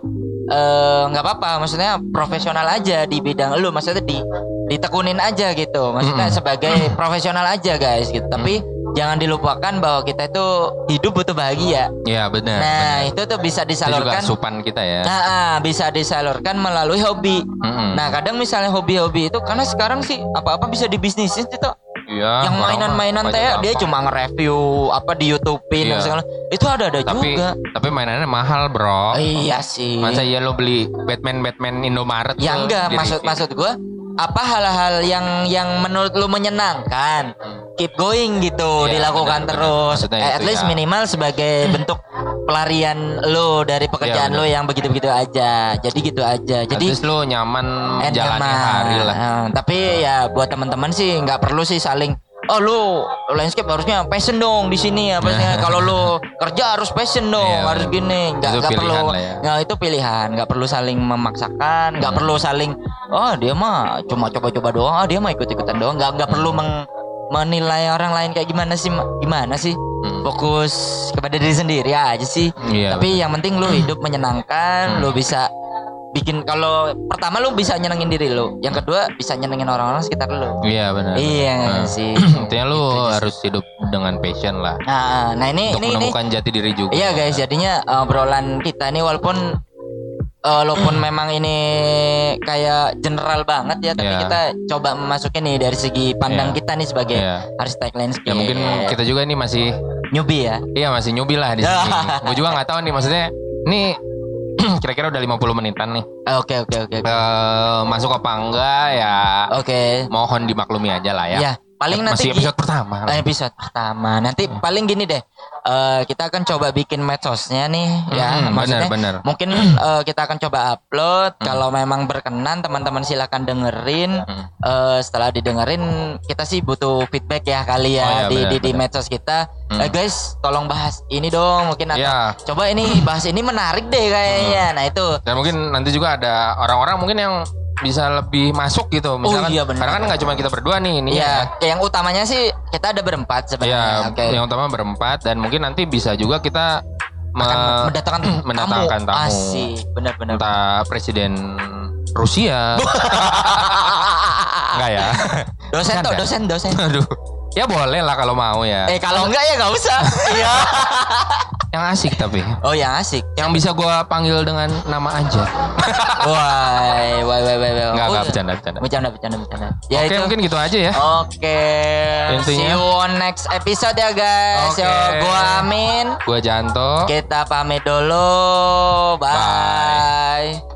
eh, nggak apa-apa. Maksudnya profesional aja di bidang lu. Maksudnya di ditekunin aja gitu. Maksudnya Mm-mm. sebagai profesional aja guys gitu. Tapi jangan dilupakan bahwa kita itu hidup butuh bahagia. Ya benar. Nah, benar. itu tuh bisa Itu juga disalurkan. asupan kita ya. Nah, ah, bisa disalurkan melalui hobi. Mm-mm. Nah, kadang misalnya hobi-hobi itu karena sekarang sih apa-apa bisa dibisnisin gitu. Iya. yang mainan-mainan teh dia cuma nge-review apa di YouTube-in Iya. dan segala. Itu ada-ada tapi juga. tapi mainannya mahal, Bro. Iya sih. Masa iya lo beli Batman Batman Indomaret Ya enggak, maksud maksud gua apa hal-hal yang yang menurut lu menyenangkan keep going gitu Iya, dilakukan benar. terus Eh, at itu least ya. minimal sebagai *clears throat* bentuk pelarian lu dari pekerjaan Iya, lu yang begitu-begitu aja jadi gitu aja At jadi least lo nyaman And jalani nyaman. hari lah. Nah, tapi ya buat teman-teman sih nggak perlu sih saling Oh lu landscape harusnya passion dong di sini ya *laughs* kalau lu kerja harus passion dong Iya, harus gini. Nggak nggak perlu ya. nggak itu pilihan. Nggak perlu saling memaksakan nggak Hmm. perlu saling oh dia mah cuma coba-coba doang. Ah dia mah ikut-ikutan doang. Nggak nggak perlu meng- menilai orang lain kayak gimana sih Ma- gimana sih? Hmm. fokus kepada diri sendiri aja sih. Iya, tapi yang penting lu hidup menyenangkan Hmm. lu bisa bikin kalau pertama lu bisa nyenengin diri lu yang kedua bisa nyenengin orang-orang sekitar lu Iya benar. iya Nah, sih *clears throat* Intinya lu Gitu aja sih. harus hidup dengan passion lah. nah nah ini Untuk ini ini menemukan jati diri juga. iya guys jadinya uh, obrolan kita ini walaupun uh, walaupun *clears throat* memang ini kayak general banget ya tapi Iya. kita coba memasukin nih dari segi pandang Iya. kita nih sebagai Iya. arsitek landscape Ya mungkin kita juga nih masih newbie ya iya masih nyubi lah di sini. *laughs* Gue juga nggak tahu nih maksudnya nih kira-kira udah 50 menitan nih. oke oke oke oke. Eh, masuk apa enggak ya oke mohon dimaklumi aja lah ya. ya paling nanti Masih episode pertama. Eh, episode pertama nanti paling gini deh eh, kita akan coba bikin medsosnya nih ya Hmm, maksudnya benar, benar. mungkin *clears throat* eh, kita akan coba upload kalau memang berkenan teman-teman silakan dengerin Hmm. Eh, setelah didengerin kita sih butuh feedback ya kali ya Oh, iya, di, benar, di di medsos kita Hmm. Eh, guys tolong bahas ini dong mungkin atau Ya. coba ini bahas ini menarik deh kayaknya Hmm. nah itu Dan mungkin nanti juga ada orang-orang mungkin yang bisa lebih masuk gitu. Misalkan, iya, benar. karena kan nggak cuma kita berdua nih ini ya yang utamanya sih kita ada berempat Ya, sebenarnya oke yang utama berempat dan mungkin nanti bisa juga kita me- mendatangkan *clears throat* mendatangkan tamu. Asik, benar-benar. entah presiden Rusia. *laughs* Enggak ya? dosen tuh, dosen, dosen. Aduh. Ya boleh lah kalau mau ya. Eh kalau enggak ya nggak usah. *laughs* Iya. Yang asik tapi. oh yang asik. Yang bisa gua panggil dengan nama aja. Wah, wah, wah, wah, wah. Enggak, Oh, enggak bercanda, bercanda. Bercanda, bercanda, bercanda. Ya Oke, itu. mungkin gitu aja ya. Oke. Intinya- See you on next episode ya guys. Oke. Yo, gua Amin. Gua Janto. Kita pamit dulu. Bye.